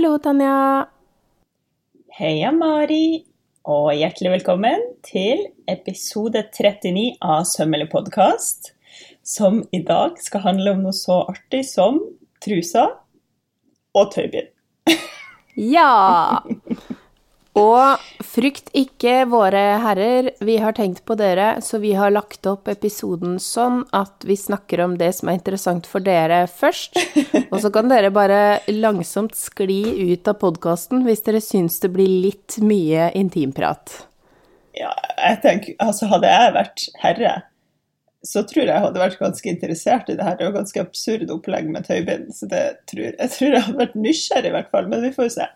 Hallo, Tanja. Heia, Mari, og hjertelig velkommen til episode 39 av Sømmelig podkast, som i dag skal handle om noe så artig som trusa og tøybind. Ja! Og frykt ikke, våre herrer, vi har tenkt på dere, så vi har lagt opp episoden sånn at vi snakker om det som er interessant for dere først, og så kan dere bare langsomt skli ut av podkasten hvis dere syns det blir litt mye intimprat. Ja, jeg tenker, altså Hadde jeg vært herre, så tror jeg jeg hadde vært ganske interessert i det her. Det er jo ganske absurd opplegg med tøybind, så det tror, jeg tror jeg hadde vært nysgjerrig i hvert fall, men vi får jo se.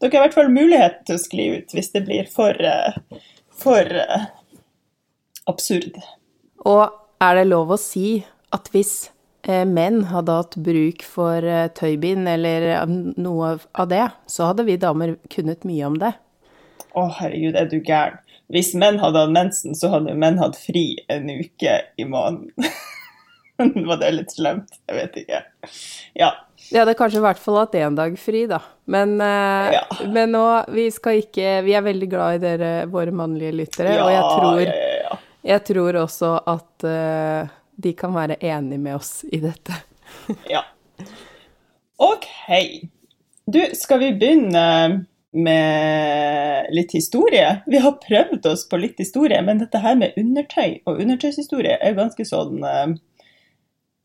Dere har i hvert fall muligheten til å skli ut hvis det blir for, eh, for uh, absurd. Og er det lov å si at hvis eh, menn hadde hatt bruk for tøybind eller noe av det, så hadde vi damer kunnet mye om det? Å, herregud, er du gæren? Hvis menn hadde hatt mensen, så hadde menn hatt fri en uke i måneden. Var det litt slemt? Jeg vet ikke. Ja. De hadde kanskje i hvert fall hatt én dag fri, da. Men, eh, Ja. men nå, vi skal ikke Vi er veldig glad i dere, våre mannlige lyttere, ja, og jeg tror, ja, ja, ja. jeg tror også at uh, de kan være enig med oss i dette. Ja. OK. Du, skal vi begynne med litt historie? Vi har prøvd oss på litt historie, men dette her med undertøy og undertøyshistorie er jo ganske sånn eh,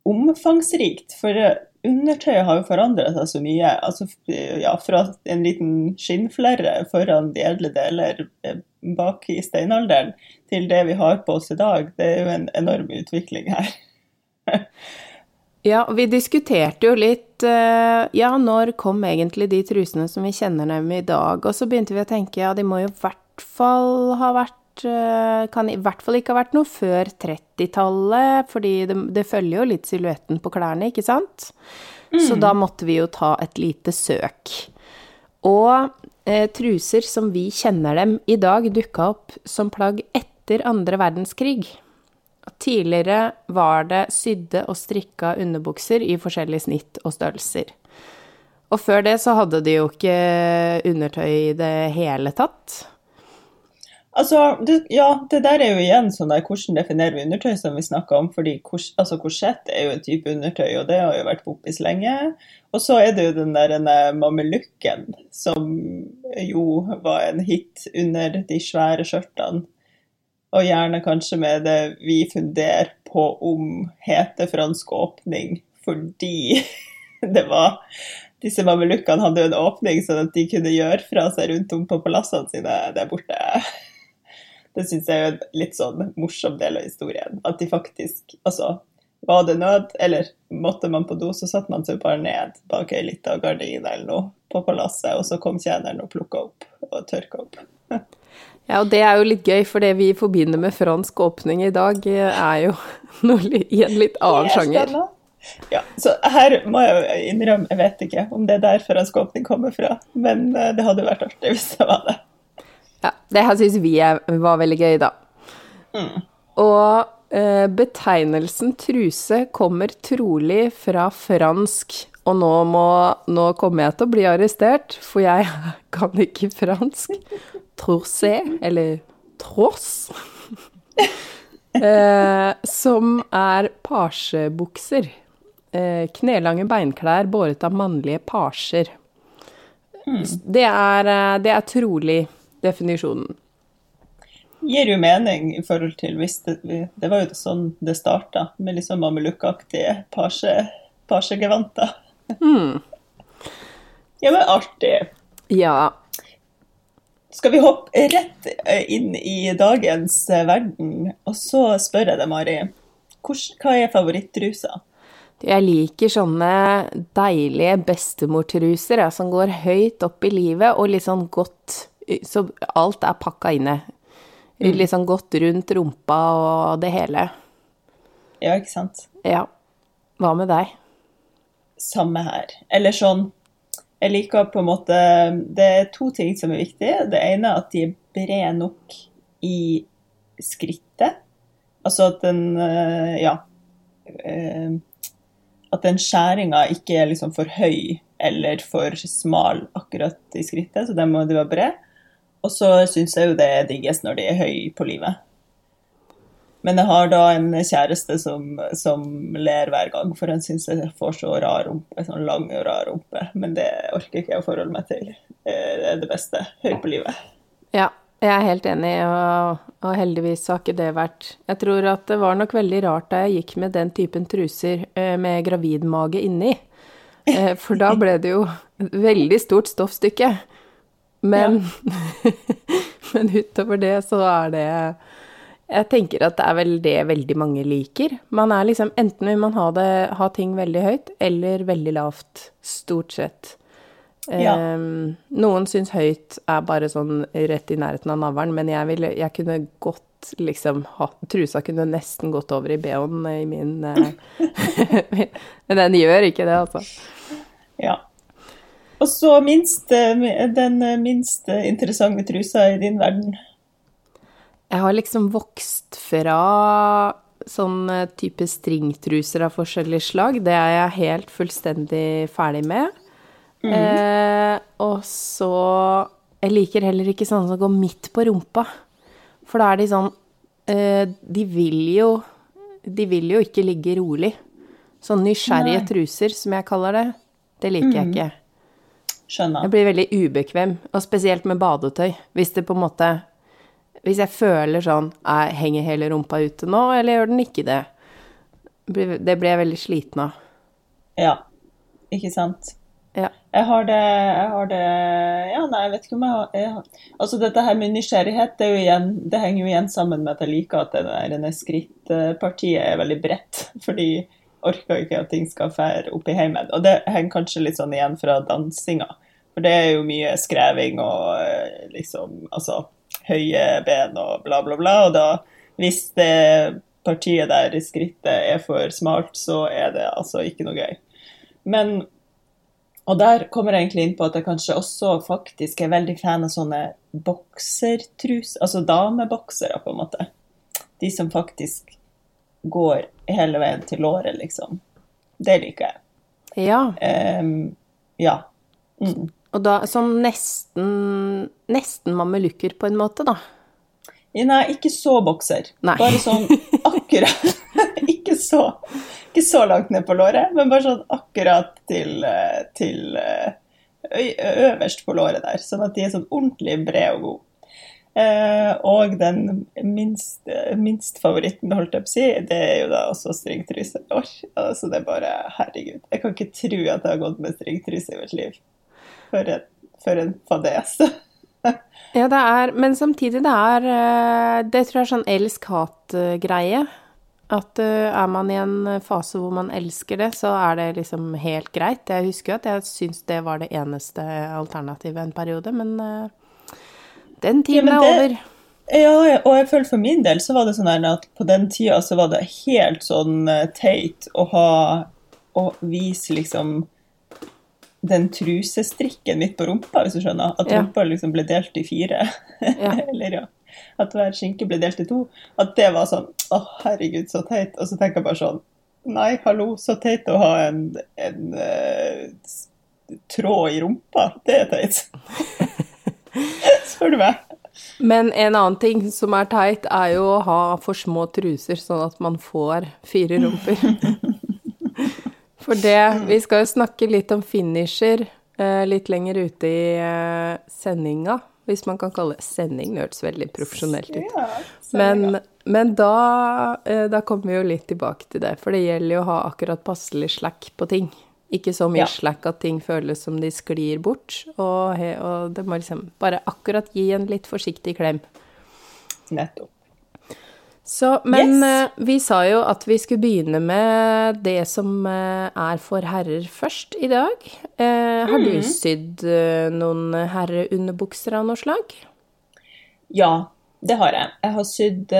omfangsrikt. For eh, undertøyet har jo forandra seg så mye. Altså, ja, fra en liten skinnflerre foran de edle deler eh, bak i steinalderen, til det vi har på oss i dag. Det er jo en enorm utvikling her. Ja, vi diskuterte jo litt eh, Ja, når kom egentlig de trusene som vi kjenner dem i dag? Og så begynte vi å tenke ja, de må jo i hvert fall ha vært eh, Kan i hvert fall ikke ha vært noe før 30-tallet, fordi det, det følger jo litt silhuetten på klærne, ikke sant? Så da måtte vi jo ta et lite søk. Og eh, truser som vi kjenner dem i dag, dukka opp som plagg etter andre verdenskrig. Tidligere var det sydde og strikka underbukser i forskjellige snitt og størrelser. Og før det så hadde de jo ikke undertøy i det hele tatt. Altså, det, ja, det der er jo igjen sånn der, hvordan definerer vi undertøy, som vi snakka om. fordi kors, altså, Korsett er jo en type undertøy, og det har jo vært poppis lenge. Og så er det jo den der mamelukken, som jo var en hit under de svære skjørtene. Og gjerne kanskje med det vi funderer på om heter fransk åpning, fordi det var Disse mamelukkene hadde jo en åpning, sånn at de kunne gjøre fra seg rundt om på palassene sine der borte. Det syns jeg er en litt sånn morsom del av historien. At de faktisk Altså, var det nød, eller måtte man på do, så satte man seg bare ned bak ei lita gardin eller noe på palasset, og så kom tjeneren og plukka opp og tørka opp. Ja, og det er jo litt gøy, for det vi forbinder med fransk åpning i dag, er jo noe i en litt annen sjanger. Ja, så her må jeg innrømme, jeg vet ikke om det er der fransk åpning kommer fra, men eh, det hadde vært artig hvis det var det. Ja, det her syns vi var veldig gøy, da. Og eh, betegnelsen truse kommer trolig fra fransk, og nå, må, nå kommer jeg til å bli arrestert, for jeg kan ikke fransk. Trousse, eller tross, eh, som er pasjebukser. Eh, knelange beinklær båret av mannlige pasjer. Det er, eh, det er trolig definisjonen. Gir jo mening i forhold til hvis det, det var jo sånn det starta, med liksom mamelukkaktige pasje- pasjegevanter. Ja, men artig. Ja. Skal vi hoppe rett eh, inn i dagens eh, verden, og så spør jeg deg, Mari, hva er favorittrusa? Jeg liker sånne deilige bestemortruser ja, som går høyt opp i livet, og litt sånn godt Så alt er pakka inne. Litt sånn godt rundt rumpa og det hele. Ja, ikke sant? Ja. Hva med deg? Samme her. Eller sånn Jeg liker på en måte Det er to ting som er viktige. Det ene er at de er brede nok i skrittet. Altså at den eh, Ja. eh, At den skjæringa ikke er liksom for høy eller for smal akkurat i skrittet, så den må de være bred. Og så syns jeg jo det er diggest når de er høy på livet. Men jeg har da en kjæreste som, som ler hver gang, for han syns jeg får så rar rumpe. Sånn lang og rar rumpe. Men det orker ikke jeg å forholde meg til. Det er det beste. Høy på livet. Ja, jeg er helt enig, og, og heldigvis har ikke det vært Jeg tror at det var nok veldig rart da jeg gikk med den typen truser eh, med gravidmage inni. Eh, for da ble det jo veldig stort stoffstykke. Men, men utover det så er det Jeg tenker at det er vel det veldig mange liker. Man er liksom Enten vil man ha, det, ha ting veldig høyt eller veldig lavt. Stort sett. Ja. Um, noen syns høyt er bare sånn rett i nærheten av navlen, men jeg, ville, jeg kunne godt liksom ha Trusa kunne nesten gått over i bh-en i min uh, Men den gjør ikke det, altså. Ja. Og så minst, den minst interessante trusa i din verden. Jeg har liksom vokst fra sånn type stringtruser av forskjellig slag. Det er jeg helt fullstendig ferdig med. Mm. Eh, og så Jeg liker heller ikke sånne som går midt på rumpa. For da er de sånn eh, De vil jo De vil jo ikke ligge rolig. Sånn nysgjerrige Nei. truser, som jeg kaller det, det liker mm. jeg ikke. Skjønner. Jeg blir veldig ubekvem, og spesielt med badetøy. Hvis det på en måte Hvis jeg føler sånn jeg Henger hele rumpa ute nå, eller gjør den ikke det? Det blir jeg veldig sliten av. Ja, ikke sant. Ja. Jeg har det Jeg har det Ja, nei, jeg vet ikke om jeg har jeg, Altså, dette her med nysgjerrighet, det, igjen, det, henger jo igjen sammen med at jeg liker at det der skrittpartiet er veldig bredt. Fordi orker ikke at ting skal fære opp i heimen. Og det henger kanskje litt sånn igjen fra dansinga. For det er jo mye skreving og eh, liksom Altså høye ben og bla, bla, bla. Og da, hvis det partiet der i skrittet er for smalt, så er det altså ikke noe gøy. Men og der kommer jeg egentlig inn på at jeg kanskje også faktisk er veldig fan av sånne boksertrus, altså dameboksere, på en måte. De som faktisk går hele veien til låret, liksom. Det liker jeg. Ja. Um, ja. Mm. Og da sånn nesten Nesten mamelukker, på en måte, da? Nei, ikke så bokser. Nei. Bare sånn akkurat. ikke så ikke så langt ned på låret, men bare sånn akkurat til, til eh, øverst på låret der. Sånn at de er sånn ordentlig brede og gode. Eh, og den minst, minst, favoritten, holdt jeg på å si, det er jo da også stringtruse. Altså det er bare Herregud. Jeg kan ikke tro at jeg har gått med stringtruse i mitt liv. For en, for en fadese. ja, det er Men samtidig, det er Det tror jeg er sånn elsk-hat-greie. At uh, er man i en fase hvor man elsker det, så er det liksom helt greit. Jeg husker jo at jeg syns det var det eneste alternativet en periode, men uh, den tiden ja, er over. Ja, og jeg føler for min del så var det sånn at på den tida så var det helt sånn teit å ha Å vise liksom den trusestrikken midt på rumpa, hvis du skjønner. At rumpa liksom ble delt i fire. Eller ja at hver skinke ble delt i to, at det var sånn Å, herregud, så teit. Og så tenker jeg bare sånn Nei, hallo, så teit å ha en, en uh, tråd i rumpa. Det er teit. Spør du meg. Men en annen ting som er teit, er jo å ha for små truser, sånn at man får fire rumper. For det Vi skal jo snakke litt om finisher eh, litt lenger ute i eh, sendinga hvis man kan kalle det sending. Det hørtes veldig profesjonelt ut. Men, men da, eh, da, kommer vi jo litt tilbake til det, for det gjelder jo å ha akkurat passelig slack på ting. Ikke så mye ja. slack at ting føles som de sklir bort, og, og det må liksom bare akkurat gi en litt forsiktig klem. Nettopp. Så, men yes. uh, vi sa jo at vi skulle begynne med det som uh, er for herrer først i dag. Uh, har mm. du sydd noen herreunderbukser av noe slag? Ja, det har jeg. Jeg har sydd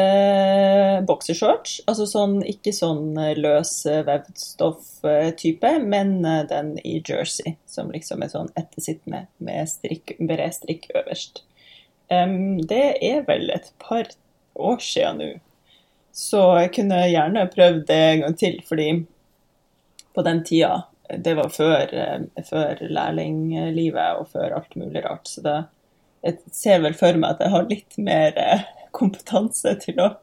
boksershorts. Altså sånn, ikke sånn løs vevd stoff-type, men den i jersey, som liksom er sånn ettersittende med strikk, bred strikk øverst. Um, det er vel et par år siden nå. Så jeg kunne gjerne prøvd det en gang til, fordi på den tida det var før, eh, før lærlinglivet og før alt mulig rart. Så det, jeg ser vel for meg at jeg har litt mer eh, kompetanse til å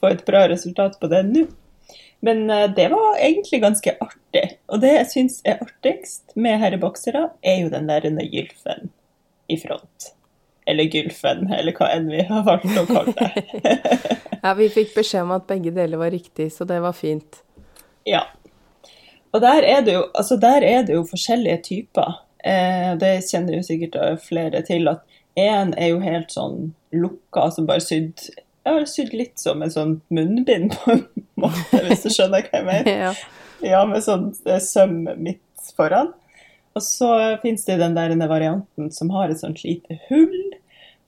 få et bra resultat på det nå. Men eh, det var egentlig ganske artig. Og det jeg syns er artigst med herreboksere, er jo den der gylfen i front. Eller gylfen, eller hva enn vi har valgt å kalle det. ja, vi fikk beskjed om at begge deler var riktig, så det var fint. Ja. Og der er det jo, altså der er det jo forskjellige typer. Eh, det kjenner jo sikkert flere til. at Én er jo helt sånn lukka, altså bare sydd Jeg har sydd litt som en sånn munnbind, på en måte, hvis du skjønner hva jeg mener. ja. ja, med sånn eh, søm midt foran. Og så finnes det den der varianten som har et sånt lite hull.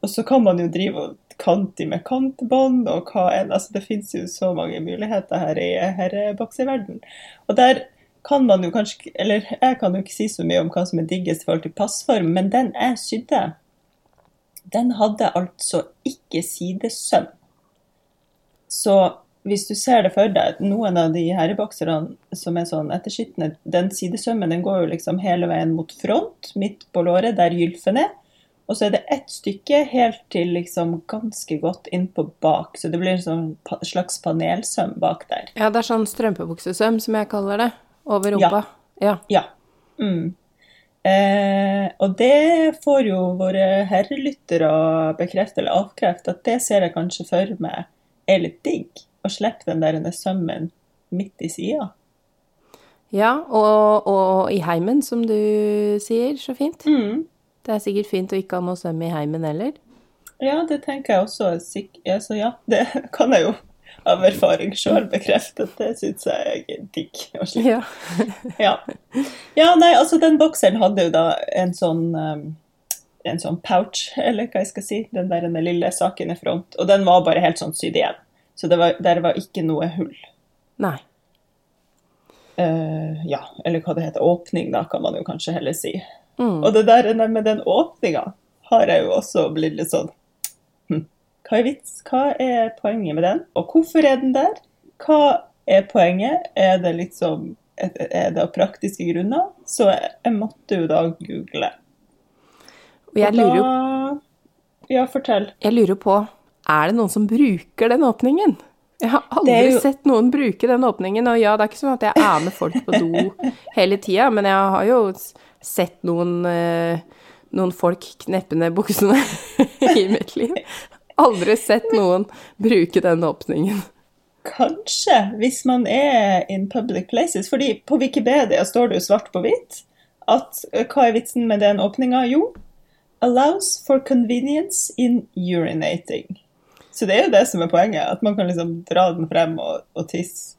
Og så kan man jo drive og kanti med kantbånd og hva enn. Altså det finnes jo så mange muligheter her i herrebokseverden. Og der kan man jo kanskje Eller jeg kan jo ikke si så mye om hva som er diggest i forhold til passform, men den jeg sydde, den hadde altså ikke sidesøm. Så hvis du ser det for deg, noen av de herrebokserne som er sånn etterskitne, den sidesømmen den går jo liksom hele veien mot front, midt på låret, der gylfen er. Og så er det ett stykke helt til liksom ganske godt innpå bak, så det blir en sånn slags panelsøm bak der. Ja, det er sånn strømpebuksesøm, som jeg kaller det, over rumpa. Ja. ja. ja. Mm. Eh, og det får jo våre herrelyttere bekrefte eller avkrefte, at det ser jeg kanskje for meg er litt digg å slippe den der sømmen midt i sida. Ja, og, og, i heimen, som du sier så fint. Mm. Det er sikkert fint å ikke ha noe søm i heimen heller. Ja, det tenker jeg også. Altså, ja, det kan jeg jo av erfaring sjøl bekrefte det syns jeg er digg. Ja. ja. ja. nei, altså den bokseren hadde jo da en sånn um, en sånn pouch, eller hva jeg skal si, den der den lille saken i front. Og den var bare helt sånn sydd igjen. Så det var, der var ikke noe hull. Nei. Uh, ja, eller hva det heter. Åpning, da, kan man jo kanskje heller si. Mm. Og det der med den åpninga har jeg jo også blitt litt sånn hm, Hva er vits? Hva er poenget med den? Og hvorfor er den der? Hva er poenget? Er det liksom er det av praktiske grunner? Så jeg, måtte jo da google. Og jeg lurer jo Ja, fortell. Jeg lurer på er det noen som bruker den åpningen? Jeg har aldri jo... sett noen bruke den åpningen. Og ja, det er ikke sånn at jeg er med folk på do hele tida, men jeg har jo sett noen, eh, noen folk kneppe ned buksene i mitt liv. Aldri sett noen bruke den åpningen. Kanskje, hvis man er in public places. fordi på Wikipedia står det jo svart på hvitt at eh, hva er vitsen med den åpninga? Jo, allows for convenience in urinating. Så det er jo det som er poenget, at man kan liksom dra den frem og, og tisse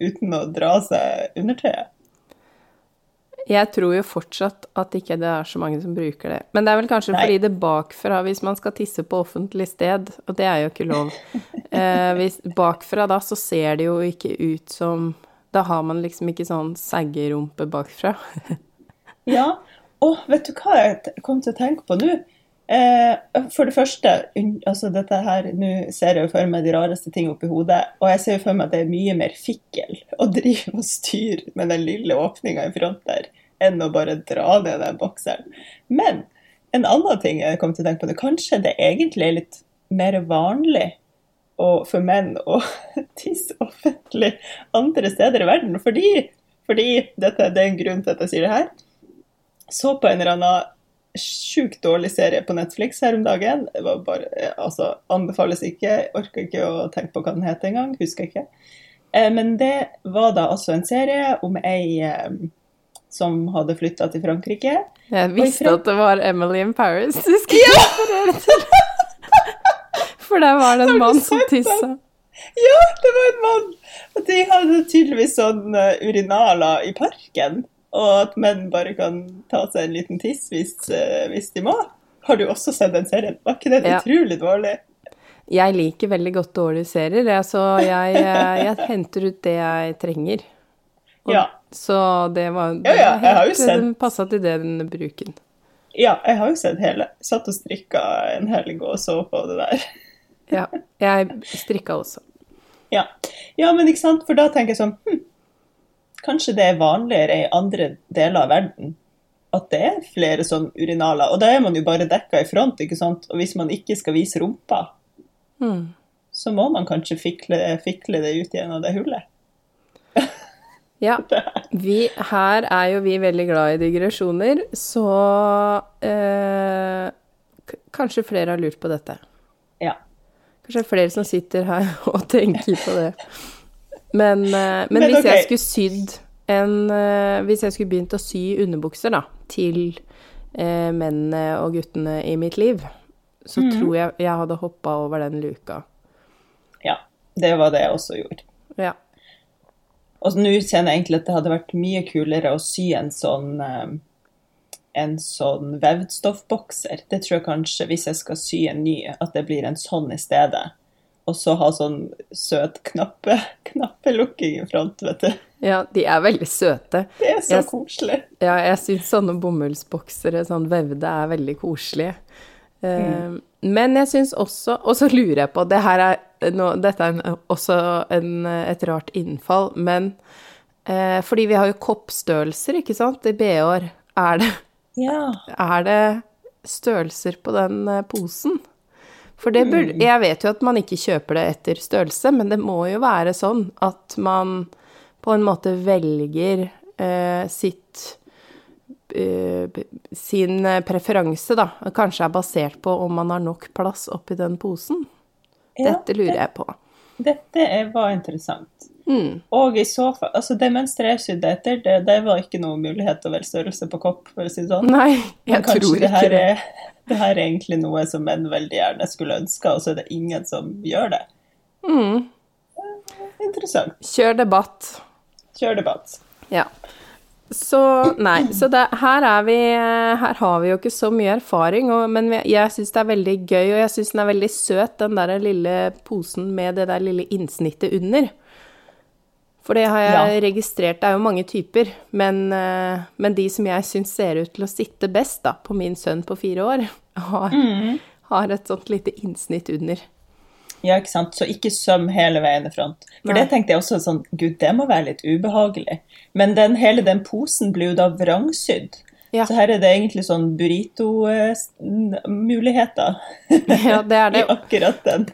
uten å dra seg undertøyet. Jeg tror jo fortsatt at ikke det er så mange som bruker det. Men det er vel kanskje Nei. fordi det bakfra, hvis man skal tisse på offentlig sted, og det er jo ikke lov eh, hvis, Bakfra da så ser det jo ikke ut som Da har man liksom ikke sånn saggerumpe bakfra. ja. Å, vet du hva jeg kom til å tenke på nå? Eh, for det første, altså dette her, nå ser jeg jo for meg de rareste ting oppi hodet. Og jeg ser jo for meg at det er mye mer fikkel å drive og styre med den lille åpninga i front der, enn å bare dra ned den bokseren. Men en annen ting jeg kom til å tenke på, det kanskje det egentlig er litt mer vanlig for menn å tisse offentlig andre steder i verden. Fordi, fordi dette, det er en grunn til at jeg sier det her. Så på en eller annen sjukt dårlig serie på Netflix her om dagen. Det var bare, altså, Anbefales ikke. Orker ikke å tenke på hva den het engang. Husker ikke. Eh, men det var da altså en serie om ei eh, som hadde flytta til Frankrike. Jeg visste Frank at det var Emily in Paris du skulle ja! referere til. For der var det en mann som tissa. Ja, det var en mann! Og de hadde tydeligvis sånn uh, urinaler i parken og at menn bare kan ta seg en liten tiss hvis, uh, hvis de må. Har du også sett den serien? Var ikke den ja. utrolig dårlig? Jeg liker veldig godt dårlige serier, så jeg, eh, jeg, henter ut det jeg trenger. Og, ja. Så det var, det ja, ja, helt, passa til den bruken. Ja, jeg har jo sett hele. Satt og strikka en helg og så på det der. ja, jeg strikka også. Ja. ja, men ikke sant, for da tenker jeg sånn hm, kanskje det er vanligere i andre deler av verden at det er flere sånn urinaler. Og da er man jo bare dekka i front, ikke sant. Og hvis man ikke skal vise rumpa, Mm. så må man kanskje fikle, fikle det ut gjennom det hullet. Ja, vi, her er jo vi veldig glad i digresjoner, så eh, kanskje flere har lurt på dette. Ja. Kanskje det er flere som sitter her og tenker på det. Men, eh, men, Men hvis jeg skulle sydd en eh, Hvis jeg skulle begynt å sy underbukser da, til eh, mennene og guttene i mitt liv, så mm. tror jeg jeg hadde hoppa over den luka. ja. Det var det jeg også gjorde. Ja. Og nå kjenner jeg egentlig at det hadde vært mye kulere å sy en sånn eh, en sånn vevdstoffbokser. Det tror jeg kanskje, hvis jeg skal sy en ny, at det blir en sånn i stedet. Og så ha sånn søt knappe, knappelukking i front, vet du. ja, de er veldig søte. Det er så Jeg- koselig. Ja, jeg syns sånne bomullsboksere, sånn vevde, er veldig koselige. Eh, Men jeg syns også Og så lurer jeg på det her er nå, Dette er en, også en, et rart innfall, men eh, Fordi vi har jo koppstørrelser, ikke sant, i BH-er. Er det, Ja. er det størrelser på den eh, posen? For det burde Jeg vet jo at man ikke kjøper det etter størrelse, men det må jo være sånn at man på en måte velger eh, sitt eh, sin eh, preferanse, da, kanskje er basert på om man har nok plass oppi den posen. Ja, Dette lurer jeg på. Dette er, var interessant. Mm. Og i så fall Altså, det mønsteret jeg sydde etter, det, det var ikke noe mulighet til å velge størrelse på kopp, for å si det sånn. Nei, jeg tror ikke det. Er, det her er egentlig noe som menn veldig gjerne skulle ønske, og så er det ingen som gjør det. Mm. Interessant. Kjør debatt. Kjør debatt. Ja. Så nei, så det, her er vi Her har vi jo ikke så mye erfaring, og, men jeg syns det er veldig gøy, og jeg syns den er veldig søt, den der lille posen med det der lille innsnittet under. For det har jeg Ja. registrert, det er jo mange typer, men, eh, men de som jeg syns ser ut til å sitte best da, på min sønn på fire år, har, har et sånt lite innsnitt under. Ja, ikke sant. Så ikke søm hele veien i front. For Nei. det tenkte jeg også sånn Gud, det må være litt ubehagelig. Men den, hele den posen blir jo da vrangsydd. Ja. Så her er det egentlig sånn burrito-muligheter Ja, det er i det. akkurat den.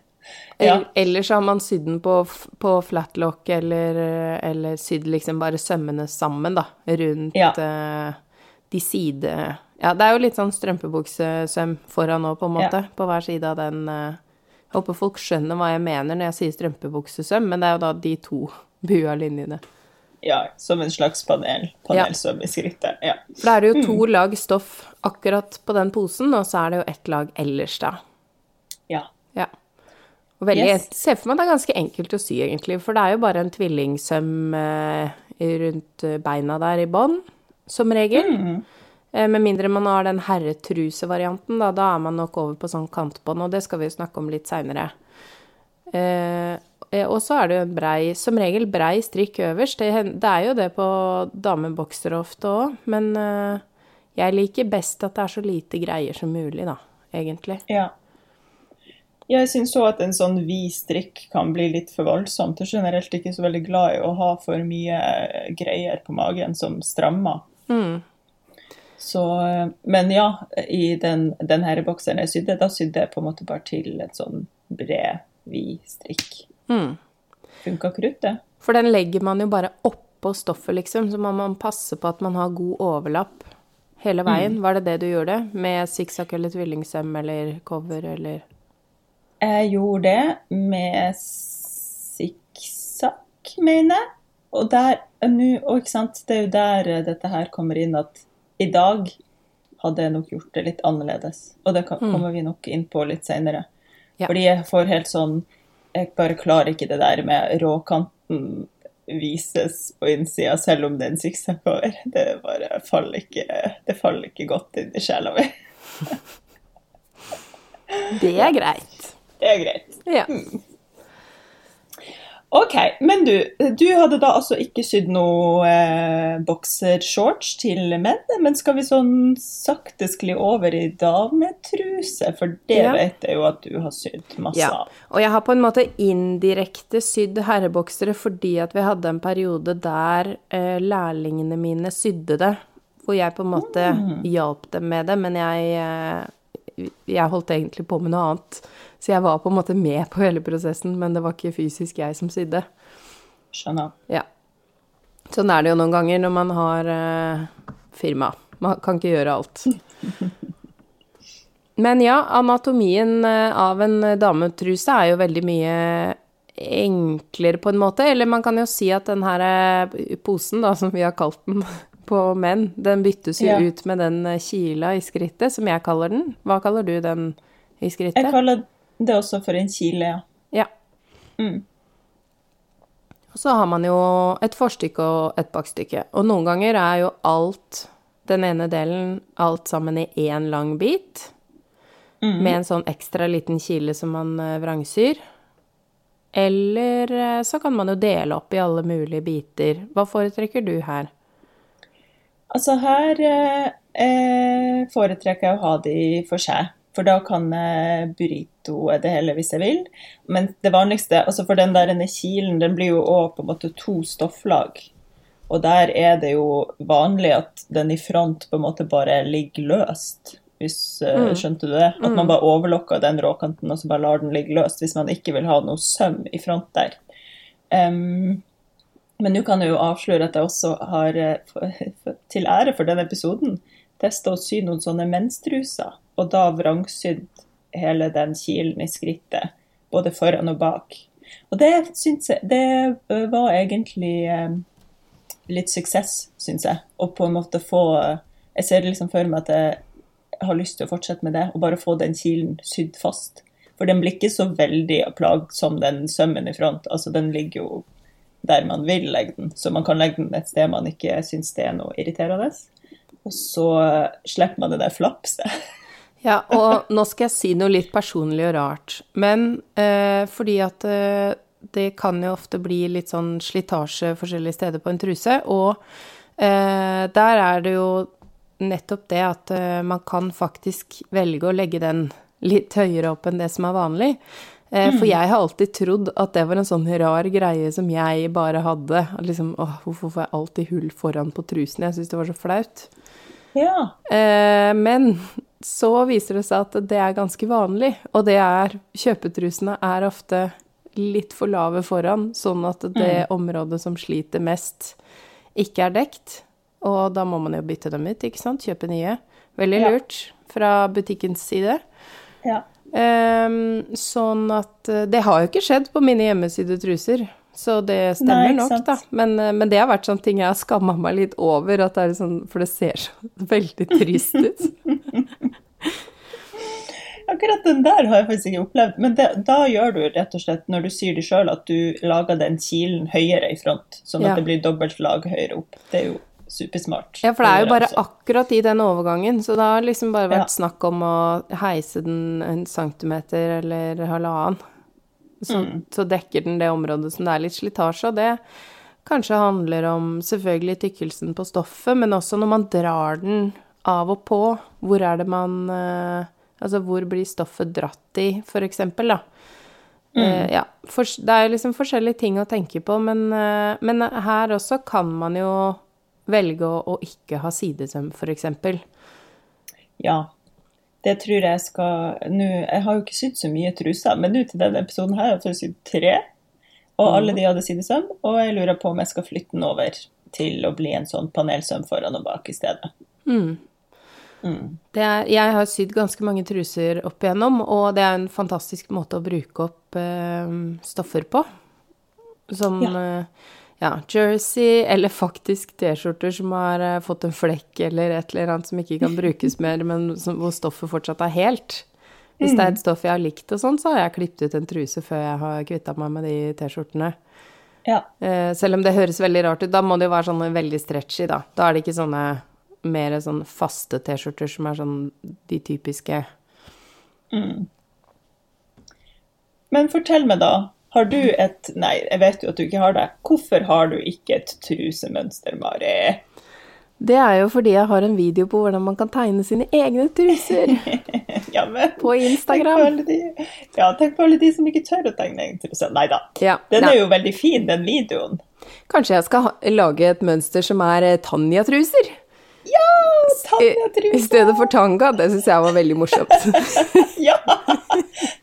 Ja. Eller- så har man sydd den på, på flatlock, eller, eller sydd liksom bare sømmene sammen, da, rundt Ja. uh, de side... Ja, det er jo litt sånn strømpebuksesøm foran nå, på en måte, Ja. på hver side av den. Uh, Jeg håper folk skjønner hva jeg mener når jeg sier strømpebuksesøm, men det er jo da de to bua linjene. Ja, som en slags panel. Panelsøm i skrittet. Ja. For da er det jo Mm. to lag stoff akkurat på den posen, og så er det jo ett lag ellers, da. ja. Og veldig, Yes. Jeg ser for meg det er ganske enkelt å sy, egentlig. For det er jo bare en tvillingsøm eh, rundt eh, beina der i bånn, som regel. Mm. Eh, med mindre man har den herretrusevarianten, da. Da er man nok over på sånn kantbånd, og det skal vi jo snakke om litt seinere. Eh, eh, og så er det jo en brei, som regel brei strikk øverst. Det, det er jo det på damebokser ofte òg, men eh, jeg liker best at det er så lite greier som mulig, da, egentlig. Ja. Jeg syns òg at en sånn vid strikk kan bli litt for voldsomt. Jeg er generelt ikke så veldig glad i å ha for mye eh, greier på magen som strammer. Mm. Så, eh, men ja, i den, den her bokseren jeg sydde, da sydde jeg på en måte bare til en sånn bred, vid strikk. Mm. Funka kruttet? For den legger man jo bare oppå stoffet, liksom, så må man passe på at man har god overlapp hele veien. Var det det du gjorde? Med sikksakk eller tvillingsøm eller cover eller Jeg gjorde det med sikksakk, mener jeg. Og der, nå, og ikke sant, det er jo der dette her kommer inn at i dag hadde jeg nok gjort det litt annerledes. Og det kan, kommer vi nok inn på litt senere. Ja. Fordi jeg får helt sånn Jeg bare klarer ikke det der med råkanten vises på innsida, selv om det er en sikksakk over. Det bare faller ikke, det faller ikke godt inn i sjela mi. Det er greit. Det er greit. Ja. OK, men du, du hadde da altså ikke sydd noe eh, boksershorts til menn, men skal vi sånn sakte skli over i dametruse, for det Ja. vet jeg jo at du har sydd masse Ja. av. Og jeg har på en måte indirekte sydd herreboksere fordi at vi hadde en periode der eh, lærlingene mine sydde det. Hvor jeg på en måte hjalp dem med det, men jeg, eh, jeg holdt egentlig på med noe annet. Så jeg var på en måte med på hele prosessen, men det var ikke fysisk jeg som sydde. Skjønner. Ja. Sånn er det jo noen ganger når man har uh, firma. Man kan ikke gjøre alt. Men ja, anatomien eh, av en dametruse er jo veldig mye enklere på en måte. Eller man kan jo si at den her eh, posen, da, som vi har kalt den på menn, den byttes jo Ja. ut med den eh, kila i skrittet, som jeg kaller den. Hva kaller du den i skrittet? Jeg kaller det også for en kile, ja. Ja. Mm. Og så har man jo et forstykke og et bakstykke. Og noen ganger er jo alt, den ene delen, alt sammen i én lang bit. Med en sånn ekstra liten kile som man eh, vrangsyr. Eller eh, så kan man jo dele opp i alle mulige biter. Hva foretrekker du her? Altså her eh, eh, foretrekker jeg å ha de for seg. For da kan jeg burritoe det hele hvis jeg vil. Men det vanligste, altså for den der kilen, den blir jo òg på en måte to stofflag. Og der er det jo vanlig at den i front på en måte bare ligger løst. Hvis, mm. Skjønte du det? At man bare overlokker den råkanten og så bare lar den ligge løst hvis man ikke vil ha noe søm i front der. Em, men nå kan jeg jo avsløre at jeg også har, eh, til ære for denne episoden, testa å sy noen sånne menstruser, og da vrangsydd hele den kilen i skrittet, både foran og bak. Og det syns jeg Det eh, var egentlig eh, litt suksess, syns jeg. Å på en måte få Jeg ser liksom for meg at jeg har lyst til å fortsette med det, og bare få den kilen sydd fast. For den blir ikke så veldig plagsom, den sømmen i front. Altså, den ligger jo der man vil legge den, så man kan legge den et sted man ikke syns det er noe irriterende. Og så slipper man det der flapset. Ja, og nå skal jeg si noe litt personlig og rart. Men eh, fordi at eh, det kan jo ofte bli litt sånn slitasje forskjellige steder på en truse, og eh, der er det jo nettopp det at eh, man kan faktisk velge å legge den litt høyere opp enn det som er vanlig. Eh, for jeg har alltid trodd at det var en sånn rar greie som jeg bare hadde. Liksom, åh, hvorfor får jeg alltid hull foran på trusen? Jeg syns det var så flaut. Ja. Eh, men så viser det seg at det er ganske vanlig, og det er Kjøpetrusene er ofte litt for lave foran, sånn at det området som sliter mest, ikke er dekt. Og da må man jo bytte dem ut, ikke sant? Kjøpe nye. Veldig lurt fra butikkens side. ja. Ehm, sånn at eh, Det har jo ikke skjedd på mine hjemmesydde truser, så det stemmer Nei, nok, da. Men, eh, men det har vært sånne ting jeg har skamma meg litt over, at det er sånn, for det ser så veldig trist ut. Akkurat den der har jeg faktisk ikke opplevd. Men det, da gjør du rett og slett, når du syr det sjøl, at du lager den kilen høyere i front, sånn Ja. at det blir dobbelt lag høyere opp. Det er jo supersmart. Ja, for det er jo bare akkurat i den overgangen, så det har liksom bare vært Ja. snakk om å heise den en centimeter eller halvannen. Så, Mm. så dekker den det området som det er litt slitasje, og det kanskje handler om selvfølgelig tykkelsen på stoffet, men også når man drar den av og på, hvor er det man eh, Altså hvor blir stoffet dratt i, for eksempel, da. Eh, ja, det er jo liksom forskjellige ting å tenke på, men, eh, men her også kan man jo velge å, å ikke ha sidesøm, eksempel. Ja. Det tror jeg skal nå, Jeg har jo ikke sydd så mye truser, men nå til denne episoden her har jeg sydd tre. Og alle de hadde sidesøm, og jeg lurer på om jeg skal flytte den over til å bli en sånn panelsøm foran og bak i stedet. Det er, jeg har sydd ganske mange truser opp igjennom, og det er en fantastisk måte å bruke opp eh, stoffer på. Som Ja. eh, ja, jersey, eller faktisk T-skjorter som har uh, fått en flekk eller et eller annet som ikke kan brukes mer, men som, hvor stoffet fortsatt er helt. Hvis det er et stoff jeg har likt og sånn, så har jeg klippet ut en truse før jeg har kvitta meg med de T-skjortene. Ja. Uh, selv om det høres veldig rart ut, da må det jo være sånne veldig stretchy, da. Da er det ikke sånne mer sånn faste T-skjorter som er sånn de typiske Men fortell meg, da. Har du et Nei, jeg vet jo at du ikke har det. Hvorfor har du ikke et trusemønster, Mari? Det er jo fordi jeg har en video på hvordan man kan tegne sine egne truser Ja, men på tenk på Instagram. de, ja, tenk på alle de som ikke tør å tegne egen truse. Nei da. Ja, Den nei. er jo veldig fin, den videoen. Kanskje jeg skal ha, lage et mønster som er eh, Tanja-truser? Tanja Trusa! I stedet for tanga. Det syns jeg var veldig morsomt. Ja!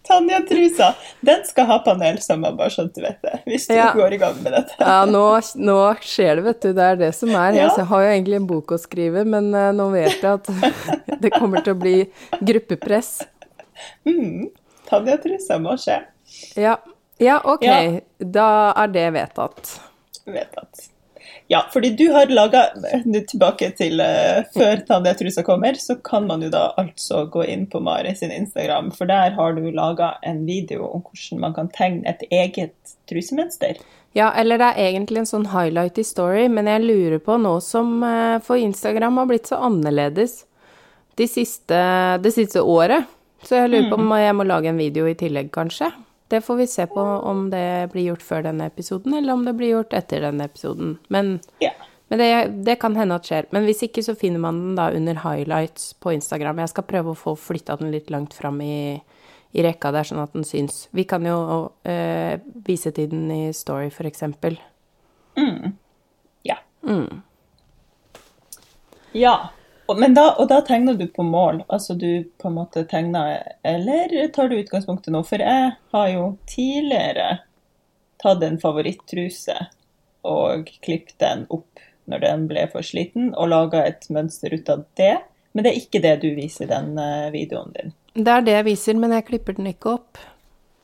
Tanja-trusa. Den skal ha panel sammen, bare sånn du vet det. Hvis du Ja. går i gang med dette. Ja, nå, nå skjer det, vet du. Det er det som er. Ja. Jeg har jo egentlig en bok å skrive, men eh, nå vet jeg at det kommer til å bli gruppepress. Mm. Tanja-trusa må skje. Ja, ja ok. Da er det vedtatt. Vedtatt. Ja, fordi du har laga Tilbake til uh, før Tanja-trusa kommer, så kan man jo da altså gå inn på Mari sin Instagram, for der har du laga en video om hvordan man kan tegne et eget trusemønster. Ja, eller det er egentlig en sånn highlight i story, men jeg lurer på nå som uh, For Instagram har blitt så annerledes de siste, det siste året. Så jeg lurer på om jeg må lage en video i tillegg, kanskje. Det får vi se på om det blir gjort før denne episoden, eller om det blir gjort etter denne episoden. Men, Ja. men det, det kan hende at skjer. Men hvis ikke, så finner man den da under highlights på Instagram. Jeg skal prøve å få flytta den litt langt fram i, i rekka der, sånn at den syns. Vi kan jo øh, vise til den i Story, for eksempel. ja. Mm. Ja. Og, men da, og da tegner du på mål? Altså du på en måte tegner Eller tar du utgangspunktet nå? For jeg har jo tidligere tatt en favorittruse og klippet den opp når den ble for sliten, og laga et mønster ut av det. Men det er ikke det du viser i den eh, videoen din. Det er det jeg viser, men jeg klipper den ikke opp.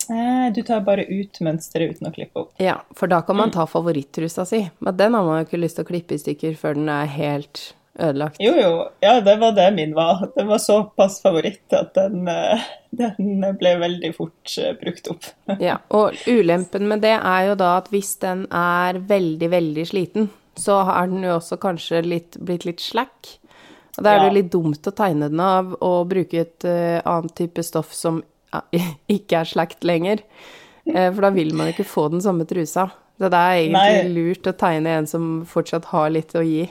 Eh, du tar bare ut mønsteret uten å klippe opp. Ja, for da kan man ta favorittrusa si. Men den har man jo ikke lyst til å klippe i stykker før den er helt ødelagt. Jo, jo. Ja, det var det min var. Den var såpass favoritt at den, eh, den ble veldig fort eh, brukt opp. Ja, og ulempen med det er jo da at hvis den er veldig, veldig sliten, så er den jo også kanskje litt, blitt litt slack. Og da er det jo litt dumt å tegne den av og bruke et uh, annet type stoff som ikke er slakt lenger. For da vil man ikke få den samme trusa. Så det er egentlig Nei. lurt å tegne en som fortsatt har litt å gi.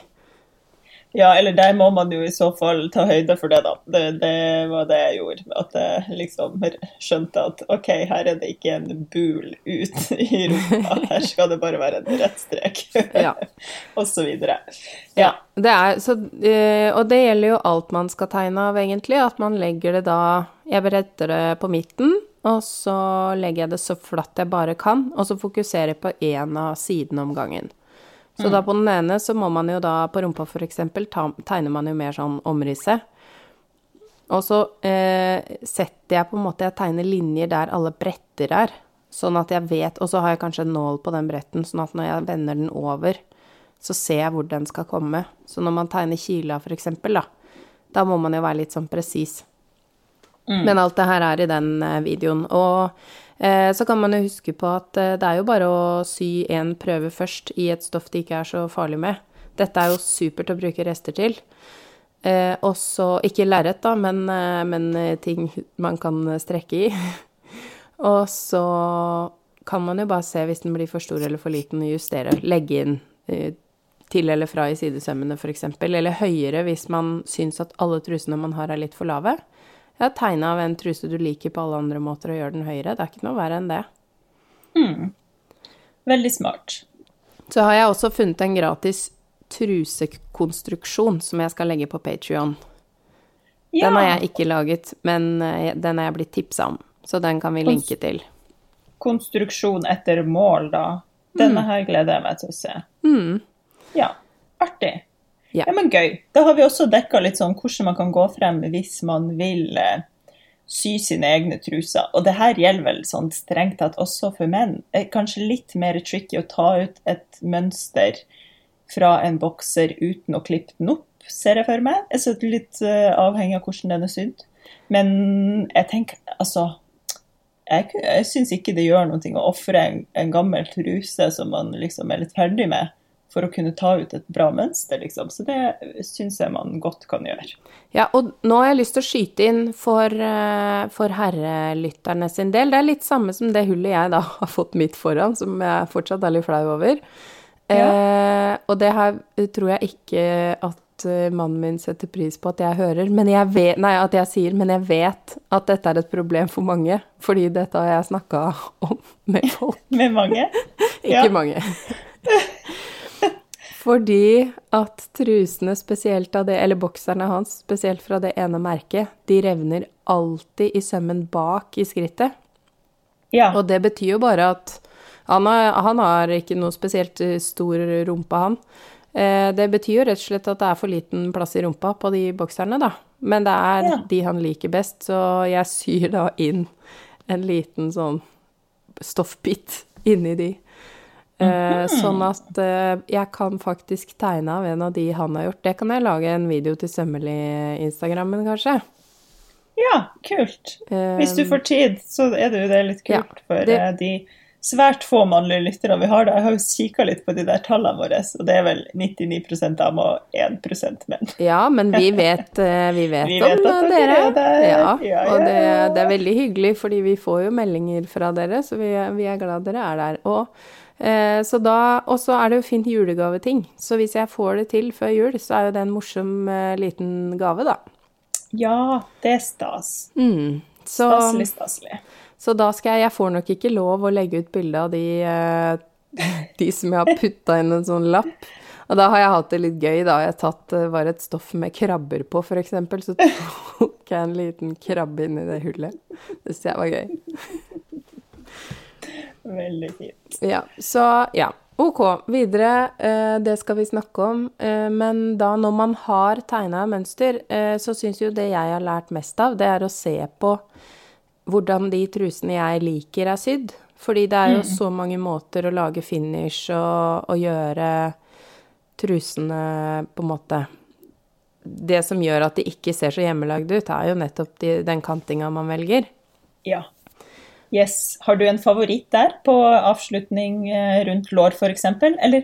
Ja, eller der må man jo i så fall ta høyde for det, da. Det, det var det jeg gjorde. At jeg liksom skjønte at OK, her er det ikke en bul ut i rumpa. Her skal det bare være en rett strek. Ja. Og så videre. Ja, det er, så, eh, og det gjelder jo alt man skal tegne av, egentlig. At man legger det da Jeg beretter det på midten, og så legger jeg det så flatt jeg bare kan, og så fokuserer jeg på én av sidene om gangen. Så da på den ene så må man jo da, på rumpa eksempel, tegner man jo mer sånn omrisset. Og så eh, setter jeg på en måte Jeg tegner linjer der alle bretter er. Sånn at jeg vet Og så har jeg kanskje en nål på den bretten, sånn at når jeg vender den over, så ser jeg hvor den skal komme. Så når man tegner kila, for eksempel, da, da må man jo være litt sånn presis. Men alt det her er i den eh, videoen. Og så kan man jo huske på at eh, det er jo bare å sy en prøve først i et stoff det ikke er så farlig med. Dette er jo supert å bruke rester til. Eh, og så Ikke lerret, da, men, eh, men eh, ting man kan strekke i. og så kan man jo bare se hvis den blir for stor eller for liten, og justere. Legge inn eh, til eller fra i sidesømmene, f.eks. Eller høyere hvis man syns at alle trusene man har, er litt for lave. Jeg er tegna av en truse du liker på alle andre måter, og gjør den høyere. Det er ikke noe verre enn det. Veldig smart. Så har jeg også funnet en gratis trusekonstruksjon som jeg skal legge på Patrion. Ja. Den har jeg ikke laget, men eh, den er jeg blitt tipsa om. Så den kan vi linke til. Konstruksjon etter mål, da. Denne her gleder jeg meg til å se. Ja, artig. Ja. Ja, men gøy. Da har vi også dekka litt sånn hvordan man kan gå frem hvis man vil eh, sy sine egne truser. Og det her gjelder vel sånn strengt tatt også for menn. Det er kanskje litt mer tricky å ta ut et mønster fra en bokser uten å klippe den opp, ser jeg for meg. Jeg er litt eh, avhengig av hvordan den er sydd. Men jeg tenker, altså Jeg, jeg syns ikke det gjør noe å ofre en, en gammel truse som man liksom er litt ferdig med, for å kunne ta ut et bra mønster, liksom. Så det syns jeg man godt kan gjøre. Ja, og nå har jeg lyst til å skyte inn for, eh, for herrelytterne sin del. Det er litt samme som det hullet jeg da har fått midt foran, som jeg fortsatt er litt flau over. Ja. Eh, og det her tror jeg ikke at eh, mannen min setter pris på at jeg hører, men jeg vet, nei, at jeg sier, men jeg vet at dette er et problem for mange. Fordi dette har jeg snakka om med folk. med mange? ikke ja. mange. Fordi at trusene spesielt av det, eller bokserne hans, spesielt fra det ene merket, de revner alltid i sømmen bak i skrittet. Ja. Og det betyr jo bare at han har, han har ikke noe spesielt eh, stor rumpe, han. Eh, det betyr jo rett og slett at det er for liten plass i rumpa på de bokserne, da. Men det er ja. de han liker best, så jeg syr da inn en liten sånn stoffbit inni de. Mm Sånn at eh, jeg kan faktisk tegne av en av de han har gjort. Det kan jeg lage en video til Sømmelig-instagrammen, kanskje. Ja, kult. Hvis du får tid, så er det jo det litt kult ja, for det... de svært få mannlige lyttere vi har. Da. Jeg har jo kikka litt på de der tallene våre, og det er vel 99% damer og 1% menn. Ja, men vi vet, vi vet, vi vet om dere. Ja, ja, og det, det, er veldig hyggelig, fordi vi får jo meldinger fra dere, så vi, vi er glad dere er der. Og Eh, så da, og så er det jo fint julegaveting. Så hvis jeg får det til før jul, så er jo det en morsom uh, liten gave, da. Ja, det er stas. Mm, så, staselig, staselig. Så da skal jeg Jeg får nok ikke lov å legge ut bilde av de, uh, de som jeg har putta inn en sånn lapp. Og da har jeg hatt det litt gøy, da. Jeg tatt var et stoff med krabber på, f.eks. Så tok jeg en liten krabbe inn i det hullet. Det syns jeg var gøy. Veldig fint. Ja, så ja. Ok, videre. Eh, det skal vi snakke om. Eh, men da når man har tegna mønster, eh, så syns jo det jeg har lært mest av, det er å se på hvordan de trusene jeg liker, er sydd. Fordi det er jo mm. så mange måter å lage finish og, og gjøre trusene på en måte Det som gjør at de ikke ser så hjemmelagde ut, er jo nettopp de, den kantinga man velger. Ja, Yes. Har du en favoritt der på avslutning eh, rundt lår f.eks.? Eller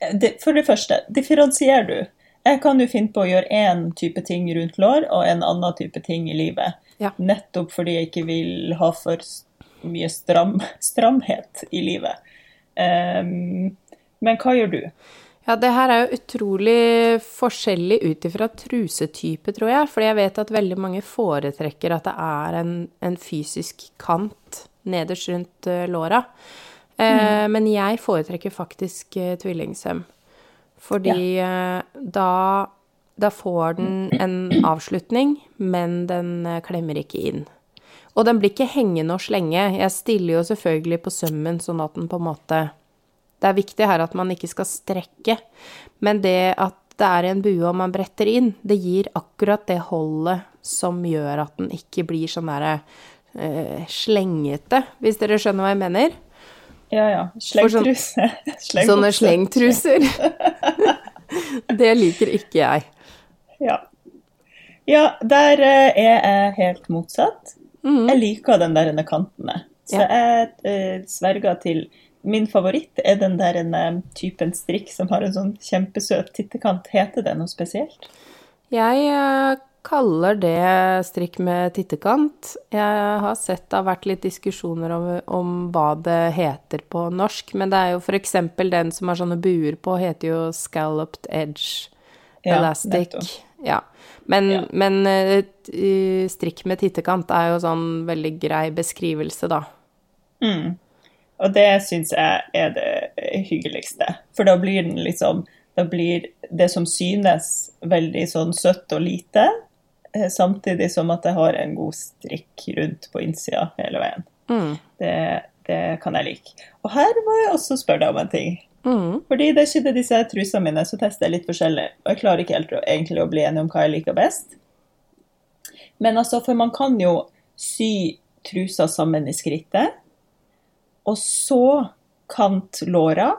eh, for det første, differensierer du? Jeg kan jo finne på å gjøre én type ting rundt lår og en annen type ting i livet. Ja. Nettopp fordi jeg ikke vil ha for mye stram, stramhet i livet. Um, men hva gjør du? Ja, det her er jo utrolig forskjellig ut ifra trusetype, tror jeg. Fordi jeg vet at veldig mange foretrekker at det er en, en fysisk kant nederst rundt uh, låra. Eh, mm. Men jeg foretrekker faktisk uh, tvillingsøm. Fordi ja. uh, da, da får den en avslutning, men den klemmer ikke inn. Og den blir ikke hengende og slenge. Jeg stiller jo selvfølgelig på sømmen sånn at den på en måte det er viktig her at man ikke skal strekke, men det at det er en bue og man bretter inn, det gir akkurat det holdet som gjør at den ikke blir sånn derre uh, slengete, hvis dere skjønner hva jeg mener? Ja, ja. Slengtruse. Sånn, sånne slengtruser. det liker ikke jeg. Ja. Ja, der eh, er jeg helt motsatt. Mm. Jeg liker den der kantene. Så ja. jeg uh, sverger til Min favoritt er den der en, eh, typen strikk som har en sånn kjempesøt tittekant. Heter det noe spesielt? Jeg uh, kaller det strikk med tittekant. Jeg har sett det har vært litt diskusjoner om, om, hva det heter på norsk, men det er jo f.eks. den som har sånne buer på, heter jo scalloped edge ja, elastic. Ja. Men, ja. men uh, strikk med tittekant er jo sånn veldig grei beskrivelse, da. Mm. Og det syns jeg er det hyggeligste. For da blir den liksom Da blir det som synes, veldig sånn søtt og lite. Eh, samtidig som at det har en god strikk rundt på innsida hele veien. Mm. Det, det, kan jeg like. Og her må jeg også spørre deg om en ting. Mm. Fordi det skjedde disse trusene mine, så tester jeg litt forskjellig. Og jeg klarer ikke helt å, egentlig å bli enig om hva jeg liker best. Men altså, for man kan jo sy trusa sammen i skrittet og så kant låra,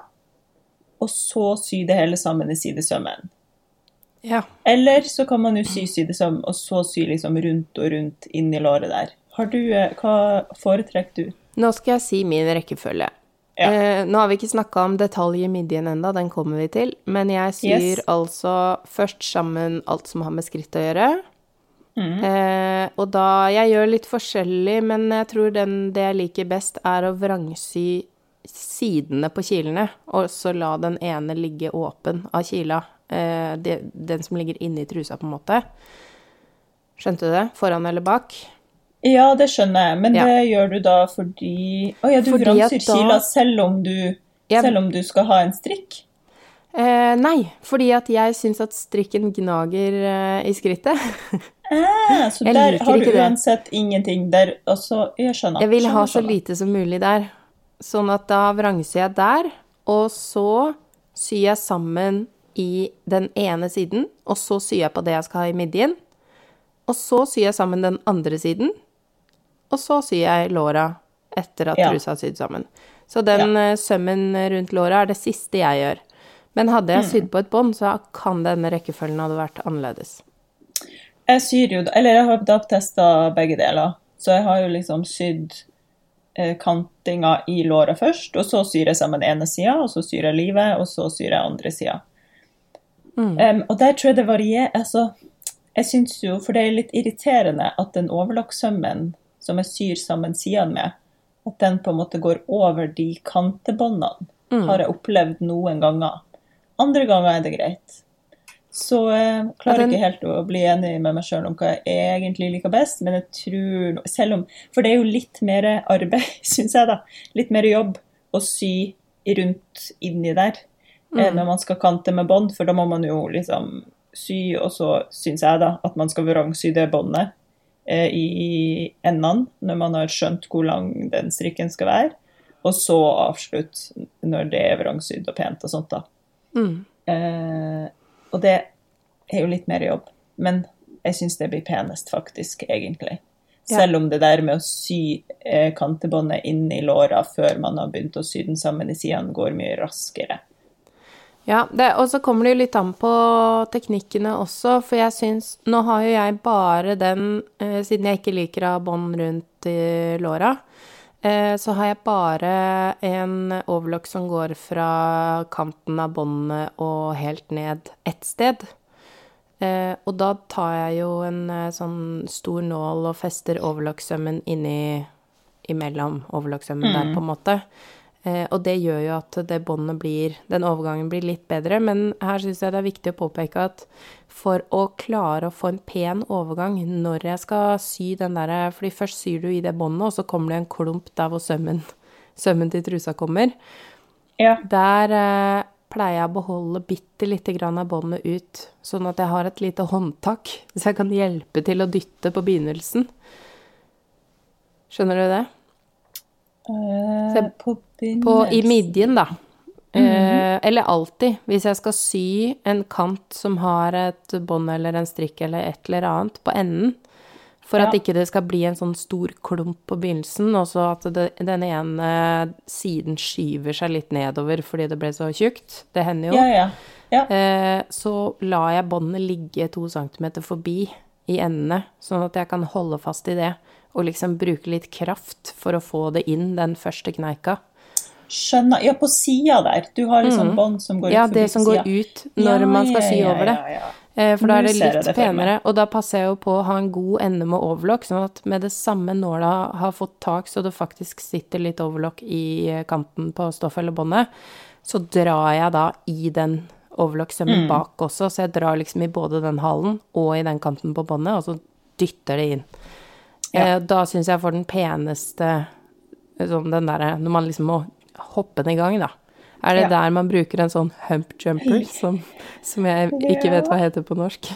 og så sy det hele sammen i sidesømmen. Ja. Eller så kan man jo sy sidesøm, og så sy liksom rundt og rundt inn i låret der. Har du, eh, Hva foretrekker du? Nå skal jeg si min rekkefølge. Ja. Eh, nå har vi ikke snakka om detalj i midjen enda, den kommer vi til. Men jeg syr Yes. altså først sammen alt som har med skritt å gjøre. Mhm. Eh, og da Jeg gjør litt forskjellig, men jeg tror den, det jeg liker best, er å vrangsy sidene på kilene, og så la den ene ligge åpen av kila. Eh, det, den som ligger inni trusa, på en måte. Skjønte du det? Foran eller bak? Ja, det skjønner jeg, men Ja. det gjør du da fordi Å ja, du vrangsyr kila selv om du Ja. Selv om du skal ha en strikk? Eh, nei, fordi at jeg syns at strikken gnager eh, i skrittet. Ah, så Jeg der liker har du det. uansett ingenting der Altså, jeg skjønner. Jeg vil ha så skjønner. lite som mulig der. Sånn at da vrangser jeg der, og så syr jeg sammen i den ene siden, og så syr jeg på det jeg skal ha i midjen. Og så syr jeg sammen den andre siden, og så syr jeg låra etter at Ja. trusa er sydd sammen. Så den ja. sømmen rundt låra er det siste jeg gjør. Men hadde jeg Mm. sydd på et bånd, så kan denne rekkefølgen hadde vært annerledes. Jeg syr jo Eller jeg har DAB-testa begge deler. Så jeg har jo liksom sydd eh, kantinga i låra først, og så syr jeg sammen ene sida, og så syr jeg livet, og så syr jeg andre sida. Mm. og der tror jeg det varierer Altså, jeg syns jo For det er litt irriterende at den overlokkssømmen som jeg syr sammen sidene med, at den på en måte går over de kantebåndene, Mm. har jeg opplevd noen ganger. Andre ganger er det greit. Så jeg klarer jeg den- ikke helt å bli enig med meg sjøl om hva jeg egentlig liker best, men jeg tror Selv om For det er jo litt mer arbeid, syns jeg, da. Litt mer jobb å sy rundt inni der mm. når man skal kante med bånd, for da må man jo liksom sy, og så syns jeg da at man skal vrangsy det båndet eh, i endene når man har skjønt hvor lang den strikken skal være, og så avslutte når det er vrangsydd og pent og sånt, da. Mm. Eh, og det er jo litt mer jobb, men jeg syns det blir penest, faktisk, egentlig. Selv om det der med å sy eh, kantebåndet inn i låra før man har begynt å sy den sammen i sidene, går mye raskere. Ja, det, og så kommer det jo litt an på teknikkene også, for jeg syns Nå har jo jeg bare den, eh, siden jeg ikke liker å ha bånd rundt i låra, eh, så har jeg bare en overlock som går fra kanten av båndet og helt ned ett sted. Eh, og da tar jeg jo en eh, sånn stor nål og fester overlocksømmen inni imellom overlocksømmen der, på en måte. Eh, og det gjør jo at det båndet blir Den overgangen blir litt bedre, men her syns jeg det er viktig å påpeke at for å klare å få en pen overgang når jeg skal sy den derre Fordi først syr du i det båndet, og så kommer det en klump der hvor sømmen, sømmen til trusa kommer. Ja. Der eh, pleier jeg å beholde bitte lite grann av båndet ut, sånn at jeg har et lite håndtak, så jeg kan hjelpe til å dytte på begynnelsen. Skjønner du det? Eh, på På, I midjen, da. Eh, eller alltid. Hvis jeg skal sy en kant som har et bånd eller en strikk eller et eller annet på enden, for at Ja. ikke det skal bli en sånn stor klump på begynnelsen, og så at det, den ene siden skyver seg litt nedover fordi det ble så tjukt, det hender jo, Ja, ja. ja. eh, så lar jeg båndet ligge to centimeter forbi i endene, sånn at jeg kan holde fast i det, og liksom bruke litt kraft for å få det inn den første kneika. Skjønner. Ja, på sida der. Du har liksom bånd som går ut Ja, ut forbi det som går ut når Ja, man skal sy ja, over det. Eh, For da er det litt det penere, og da passer jeg jo på å ha en god ende med overlock, sånn at med det samme nåla har fått tak, så det faktisk sitter litt overlock i eh, kanten på stoffet eller båndet, så drar jeg da i den overlocksømmen Mm. bak også, så jeg drar liksom i både den halen og i den kanten på båndet, og så dytter det inn. Ja. Eh, Da syns jeg får den peneste sånn den derre Når man liksom må hoppe den i gang, da. Er det Ja. der man bruker en sånn hump jumper, som, som jeg ikke vet hva heter på norsk?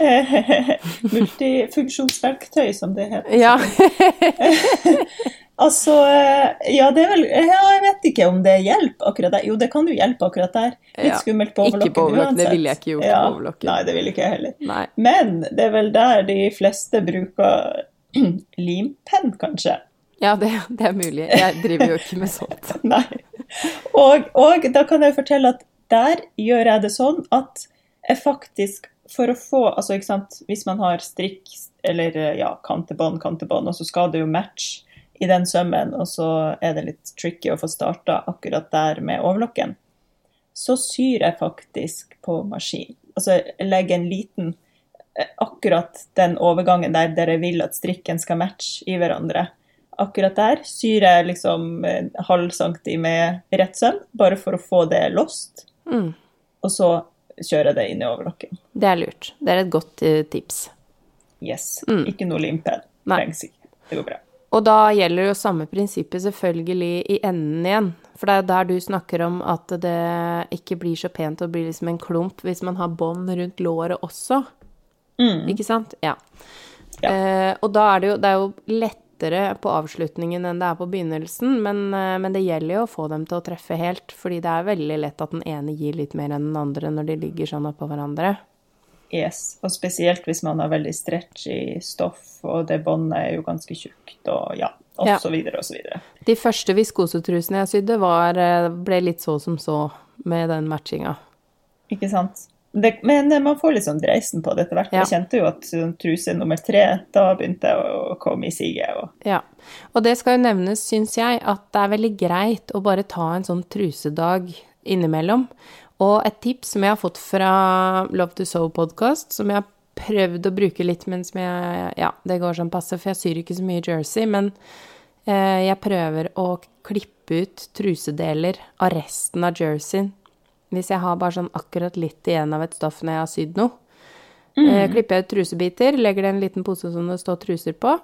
Multifunksjonsverktøy, som det heter. Ja. Altså, eh, ja, det er vel Ja, jeg vet ikke om det hjelper akkurat der. Jo, det kan jo hjelpe akkurat der. Litt Ja, skummelt på ikke på overlokken, det ville jeg ikke gjort ja, på overlokken. Nei, det ville ikke jeg heller. Nei. Men det er vel der de fleste bruker limpenn, kanskje. Ja, det, det er mulig. Jeg driver jo ikke med sånt. Nei. Og, og da kan jeg fortelle at der gjør jeg det sånn at jeg faktisk for å få Altså, ikke sant, hvis man har strikk eller ja, kantebånd, kantebånd, og så skal det jo matche i den sømmen, og så er det litt tricky å få starta akkurat der med overlokken, så syr jeg faktisk på maskin. Altså jeg legger en liten Akkurat den overgangen der dere vil at strikken skal matche i hverandre. Akkurat der syr jeg liksom halv centi med rett søm, bare for å få det lost. Mm. Og så kjører jeg det inn i overlocken. Det er lurt. Det er et godt uh, tips. Yes. Mm. Ikke noe limpenn. Trengs ikke. Det går bra. Og da gjelder jo samme prinsippet selvfølgelig i enden igjen. For det er der du snakker om at det ikke blir så pent og blir liksom en klump hvis man har bånd rundt låret også. Mm. Ikke sant? Ja. Ja. Eh, og da er det jo Det er jo lettere på avslutningen enn det er på begynnelsen, men, eh, men det gjelder jo å få dem til å treffe helt, fordi det er veldig lett at den ene gir litt mer enn den andre når de ligger sånn oppå hverandre. Yes. Og spesielt hvis man har veldig stretchy stoff, og det båndet er jo ganske tjukt, og ja, og Ja. så videre og så videre. De første viskosetrusene jeg sydde, var, eh, ble litt så som så med den matchinga. Ikke sant? Det, men eh, man får litt sånn dreisen på det etter hvert. Ja. Jeg kjente jo at sånn truse nummer tre, da begynte jeg å komme i siget. Og... Ja. Og det skal jo nevnes, syns jeg, at det er veldig greit å bare ta en sånn trusedag innimellom. Og et tips som jeg har fått fra Love to Sew-podkast, som jeg har prøvd å bruke litt, men som jeg Ja, det går sånn passe, for jeg syr ikke så mye jersey, men eh, jeg prøver å klippe ut trusedeler av resten av jerseyen. Hvis jeg har bare sånn akkurat litt igjen av et stoff når jeg har sydd noe. Eh, klipper jeg ut trusebiter, legger det i en liten pose som det står truser på.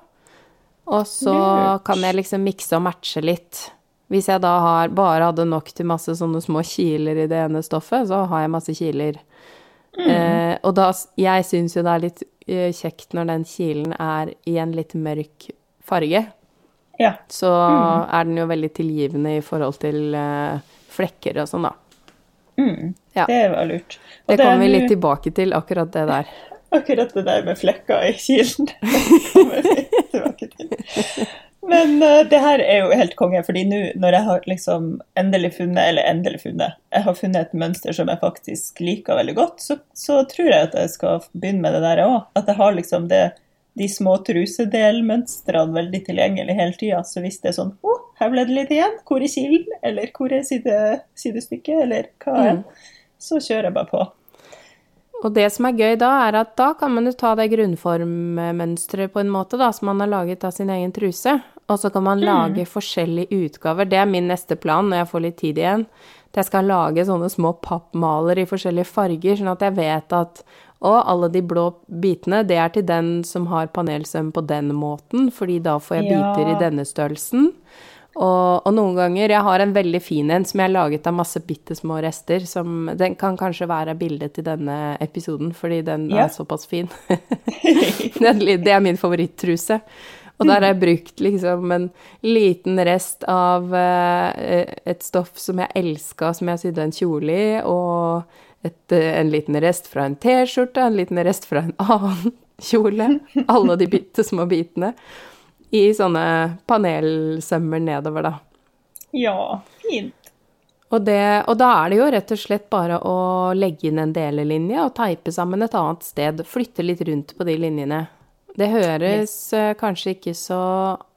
Og så Lurt. kan jeg liksom mikse og matche litt. Hvis jeg da har, bare hadde nok til masse sånne små kiler i det ene stoffet, så har jeg masse kiler. Eh, og da Jeg syns jo det er litt eh, kjekt når den kilen er i en litt mørk farge. Ja. Så er den jo veldig tilgivende i forhold til eh, flekker og sånn, da. Mm. Ja. Det var lurt. Og Det er kommer vi litt tilbake til, akkurat det der. Akkurat det der med flekker i kilen. det kommer vi tilbake til. Men uh, det her er jo helt konge, fordi nå når jeg har liksom endelig funnet, eller endelig funnet, jeg har funnet et mønster som jeg faktisk liker veldig godt, så, så tror jeg at jeg skal begynne med det der òg. At jeg har liksom det, de små trusedelmønstrene veldig tilgjengelig hele tida. Så hvis det er sånn Å, her ble det litt igjen. Hvor er kilen? Eller hvor er side, sidestykket? Eller hva er Så kjører jeg bare på. Og det som er gøy da, er at da kan man jo ta det grunnformmønsteret på en måte, da, som man har laget av sin egen truse. Og så kan man lage forskjellige utgaver. Det er min neste plan når jeg får litt tid igjen. At jeg skal lage sånne små pappmaler i forskjellige farger, sånn at jeg vet at og alle de blå bitene, det er til den som har panelsøm på den måten, fordi da får jeg Ja. biter i denne størrelsen. Og, og noen ganger Jeg har en veldig fin en som jeg har laget av masse bitte små rester. Som, den kan kanskje være bildet til denne episoden, fordi den Ja. er såpass fin. Det er min favorittruse. Og der har jeg brukt liksom en liten rest av eh, et stoff som jeg elska, som jeg sydde en kjole i, og et, eh, en liten rest fra en T-skjorte, en liten rest fra en annen kjole. Alle de bitte små bitene. I sånne panelsømmer nedover, da. Ja, fint. Og, det, og da er det jo rett og slett bare å legge inn en delelinje og teipe sammen et annet sted. Flytte litt rundt på de linjene. Det høres eh, kanskje ikke så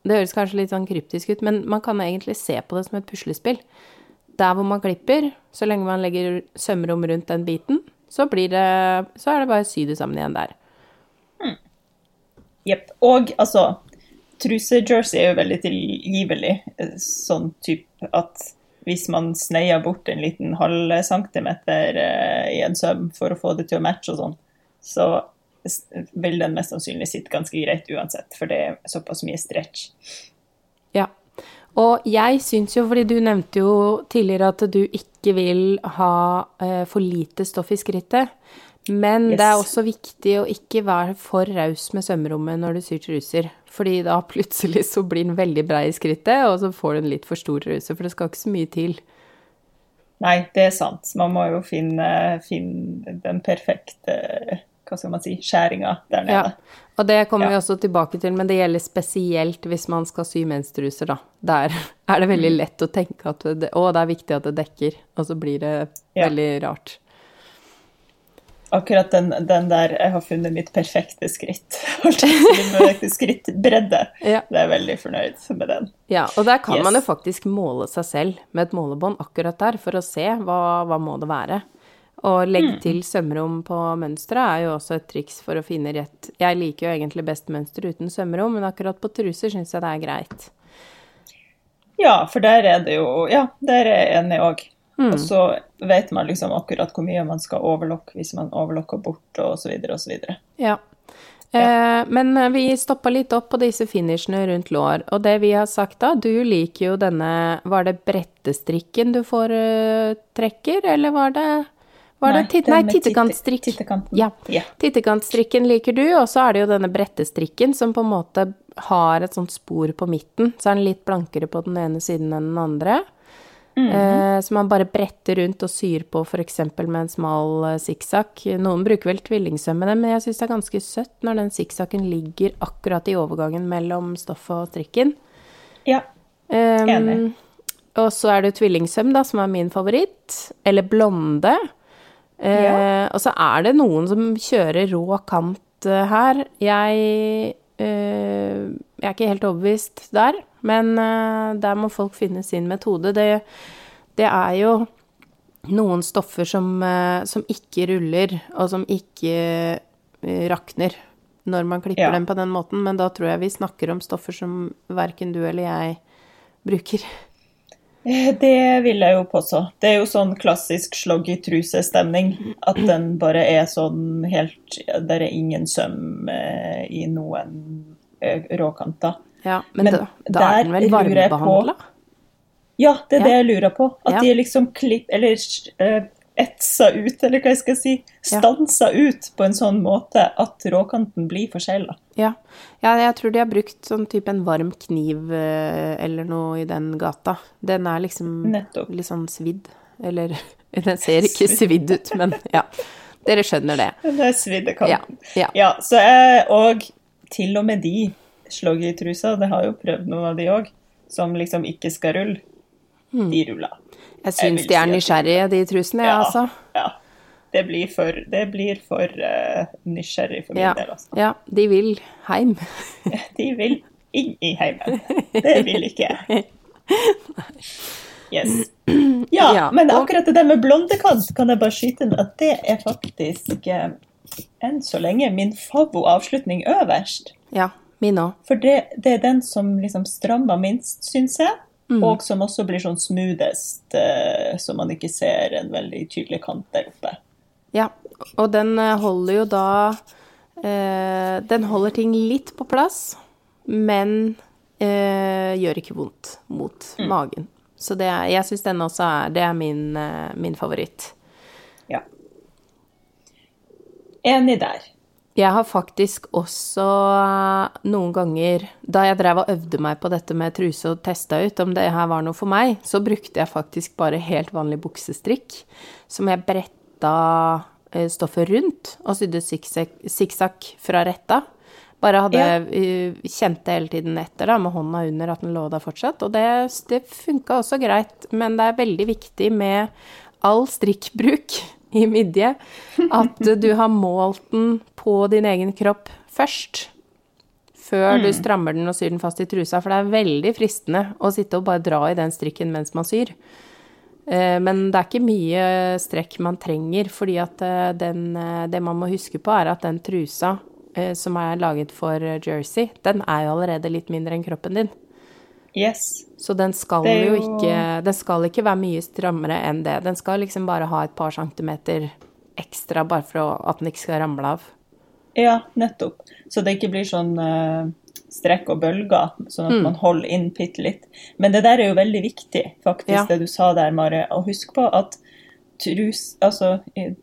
Det høres kanskje litt sånn kryptisk ut, men man kan egentlig se på det som et puslespill. Der hvor man klipper, så lenge man legger sømrom rundt den biten, så, blir det, så er det bare å sy det sammen igjen der. Jepp. Og altså, Truse-jersey er jo veldig tilgivelig. eh, Sånn type at hvis man sneier bort en liten halv centimeter eh, i en søm for å få det til å matche og sånn, så vil den mest sannsynlig sitte ganske greit uansett, for det er såpass mye stretch. Ja. Og jeg syns jo, fordi du nevnte jo tidligere at du ikke vil ha eh, for lite stoff i skrittet. Men det er også viktig å ikke være for raus med sømrommet når du syr truser. Fordi da plutselig så blir den veldig brei i skrittet, og så får du en litt for stor truse. For det skal ikke så mye til. Nei, det er sant. Man må jo finne, finne den perfekte hva skal man si, skjæringa der nede. Ja. Og det kommer Ja. vi også tilbake til, men det gjelder spesielt hvis man skal sy menstruser, da. Der er det Mm. veldig lett å tenke at det, å, det er viktig at det dekker, og så blir det Ja. veldig rart. akkurat den, den der Jeg har funnet mitt perfekte skritt. Holdt jeg på å si, perfekte skrittbredde. Ja. Det er veldig fornøyd med den. Ja, og der kan Yes. man jo faktisk måle seg selv med et målebånd akkurat der, for å se hva, hva må det være. Og legge til sømrom på mønsteret er jo også et triks for å finne rett Jeg liker jo egentlig best mønster uten sømrom, men akkurat på truser syns jeg det er greit. Ja, for der er det jo Ja, der er jeg enig òg. Mm. Og så vet man liksom akkurat hvor mye man skal overlokke hvis man overlokker bort, og så videre og så videre. Ja. Eh, men eh, vi stoppa litt opp på disse finishene rundt lår, og det vi har sagt da, du liker jo denne Var det brettestrikken du foretrekker, eller var det var det titt, nei, tittekantstrikk. Tittekanten. Ja. Tittekantstrikken liker du, og så er det jo denne brettestrikken som på en måte har et sånt spor på midten. Så er den litt blankere på den ene siden enn den andre. eh, så man bare bretter rundt og syr på f.eks. med en smal eh, sikksakk. Noen bruker vel tvillingsøm med det, men jeg syns det er ganske søtt når den sikksakken ligger akkurat i overgangen mellom stoffet og strikken. ja. Um, Enig. og så er det tvillingsøm, da, som er min favoritt. Eller blonde. Eh, Ja. Og så er det noen som kjører rå kant eh, her. Jeg, eh, jeg er ikke helt overbevist der, men eh, der må folk finne sin metode. Det, det er jo noen stoffer som, eh, som ikke ruller, og som ikke eh, rakner når man klipper Ja. dem på den måten, men da tror jeg vi snakker om stoffer som verken du eller jeg bruker. Eh, Det vil jeg jo påstå. Det er jo sånn klassisk slogg i trusestemning. At den bare er sånn helt Der er ingen søm eh, i noen eh, råkanter. Ja, men, Men da, da er den vel varmebehandla? Ja, det er Ja. det jeg lurer på. At Ja. de liksom klipp... Eller eh, etsa ut, eller hva jeg skal si. Ja. Stansa ut på en sånn måte at råkanten blir forsegla. Ja. ja, jeg tror de har brukt sånn type en varm kniv eh, eller noe i den gata. Den er liksom Nettopp. litt sånn svidd. Eller den ser ikke svidd ut, men ja. Dere skjønner det. Den er Ja. kanten. ja. Ja, så jeg og til og med de slogg i trusa, det har jo prøvd noen av de òg, som liksom ikke skal rulle, Hmm. de ruller. Jeg syns de er nysgjerrige, de trusene, ja, altså. ja. Det blir for, det blir for uh, nysgjerrig for min Ja. del, altså. ja, de vil heim. De vil inn i heimen. Det vil ikke jeg. Yes. Ja, Ja, men akkurat det der med blondekant kan jeg bare skyte inn at det er faktisk eh, enn så lenge min favvo-avslutning øverst. Ja, min òg. For det, det er den som liksom strammer minst, syns jeg. Mm. Og som også blir sånn smoothest, eh, så man ikke ser en veldig tydelig kant der oppe. Ja, og den eh, holder jo da eh, Den holder ting litt på plass, men eh, gjør ikke vondt mot magen. Så det jeg syns den også er Det er min, eh, min favoritt. Ja. Enig der. Jeg har faktisk også eh, noen ganger Da jeg drev og øvde meg på dette med truse og testa ut om det her var noe for meg, så brukte jeg faktisk bare helt vanlig buksestrikk som jeg bretta eh, stoffet rundt og sydde sikksakk fra retta. Bare hadde Ja. eh, kjente hele tiden etter da, med hånda under at den lå der fortsatt. Og det, det funka også greit, men det er veldig viktig med all strikkbruk i midje at du har målt den på din egen kropp først. Før du strammer den og syr den fast i trusa, for det er veldig fristende å sitte og bare dra i den strikken mens man syr. Eh, Men det er ikke mye strekk man trenger, fordi at eh, den, eh, det man må huske på, er at den trusa som er laget for jersey, den er jo allerede litt mindre enn kroppen din. Yes. Så den skal jo jo- ikke Den skal ikke være mye strammere enn det. Den skal liksom bare ha et par centimeter ekstra, bare for at den ikke skal ramle av. Ja, nettopp. Så det ikke blir sånn uh, strekk og bølger, sånn at Mm. man holder inn bitte litt. Men det der er jo veldig viktig, faktisk, Ja. det du sa der, Mare. Og husk på at trus, altså,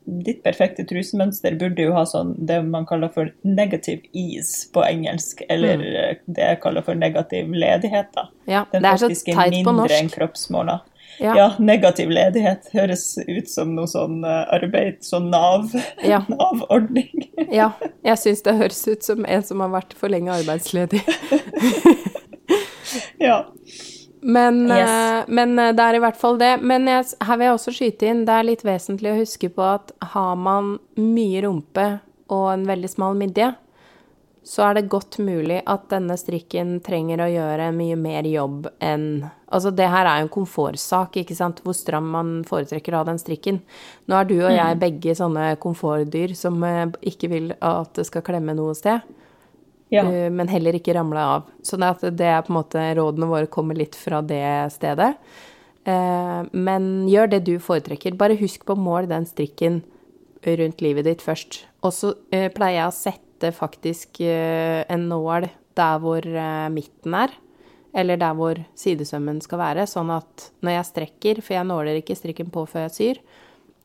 ditt perfekte trusemønster burde jo ha sånn det man kaller for negative ease på engelsk, eller Mm. det jeg kaller for negativ ledighet. da. Ja, Den det er så teit på mindre enn norsk. kroppsmåler. Ja. Ja, negativ ledighet høres ut som noe sånn eh, arbeid, sånn Nav, Ja. Nav-ordning. Ja, jeg syns det høres ut som en som har vært for lenge arbeidsledig. ja. Men, Yes. eh, men eh, det er i hvert fall det. Men jeg, her vil jeg også skyte inn, det er litt vesentlig å huske på at har man mye rumpe og en veldig smal midje, så er det godt mulig at denne strikken trenger å gjøre mye mer jobb enn Altså, det her er jo en komfortsak, ikke sant, hvor stram man foretrekker å ha den strikken. Nå er du og jeg begge sånne komfortdyr som eh, ikke vil at det skal klemme noe sted. Ja. Uh, men heller ikke ramle av. Så det, er på en måte rådene våre kommer litt fra det stedet. Eh, men gjør det du foretrekker. Bare husk på å måle den strikken rundt livet ditt først. Og så eh, pleier jeg å sette faktisk eh, en nål der hvor eh, midten er. Eller der hvor sidesømmen skal være, sånn at når jeg strekker, for jeg nåler ikke strikken på før jeg syr,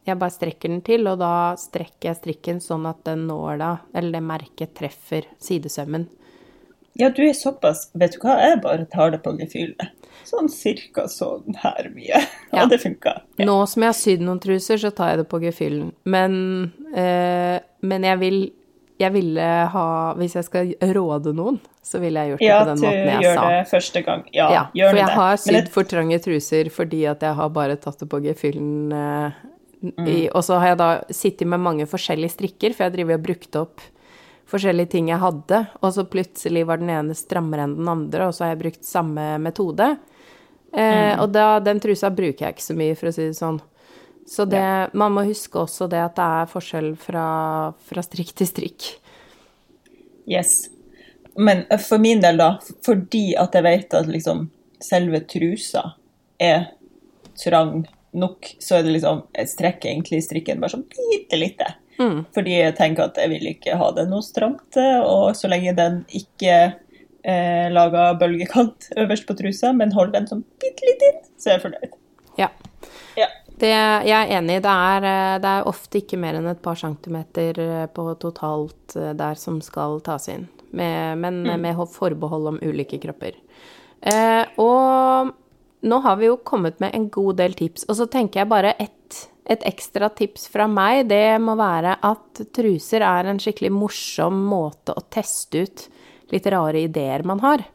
jeg bare strekker den til, og da strekker jeg strikken sånn at den nåla, eller det merket, treffer sidesømmen. ja, du er såpass Vet du hva, jeg bare tar det på gefühlet. Sånn cirka sånn her mye. Ja. Og det funka. Nå som jeg har sydd noen truser, så tar jeg det på gefühlen. Men, eh, men jeg vil jeg ville ha Hvis jeg skal råde noen, så ville jeg gjort det Ja, på den måten jeg sa. Ja, du gjør det første gang. Ja, Ja, gjør for jeg det. har sydd det- for trange truser fordi at jeg har bare tatt det på gefühlen Eh, Mm. og så har jeg da sittet med mange forskjellige strikker, for jeg driver og brukte opp forskjellige ting jeg hadde, og så plutselig var den ene strammere enn den andre, og så har jeg brukt samme metode. Eh, Mm. Og da, den trusa bruker jeg ikke så mye, for å si det sånn. Så det, man må huske også det at det er forskjell fra, fra strikk til strikk. Yes. Men eh, for min del, da, fordi at jeg vet at liksom selve trusa er trang nok, så er det liksom Jeg strekker egentlig strikken bare sånn bitte lite. Mm. Fordi jeg tenker at jeg vil ikke ha det noe stramt, og så lenge den ikke eh, lager bølgekant øverst på trusa, men holder den sånn bitte litt inn, så er jeg fornøyd. Ja. Ja. Det, jeg er enig. Det er, eh, det er ofte ikke mer enn et par centimeter eh, på totalt eh, der som skal tas inn. Med, men med forbehold om ulike kropper. Eh, og nå har vi jo kommet med en god del tips. Og så tenker jeg bare et, et ekstra tips fra meg. Det må være at truser er en skikkelig morsom måte å teste ut litt rare ideer man har.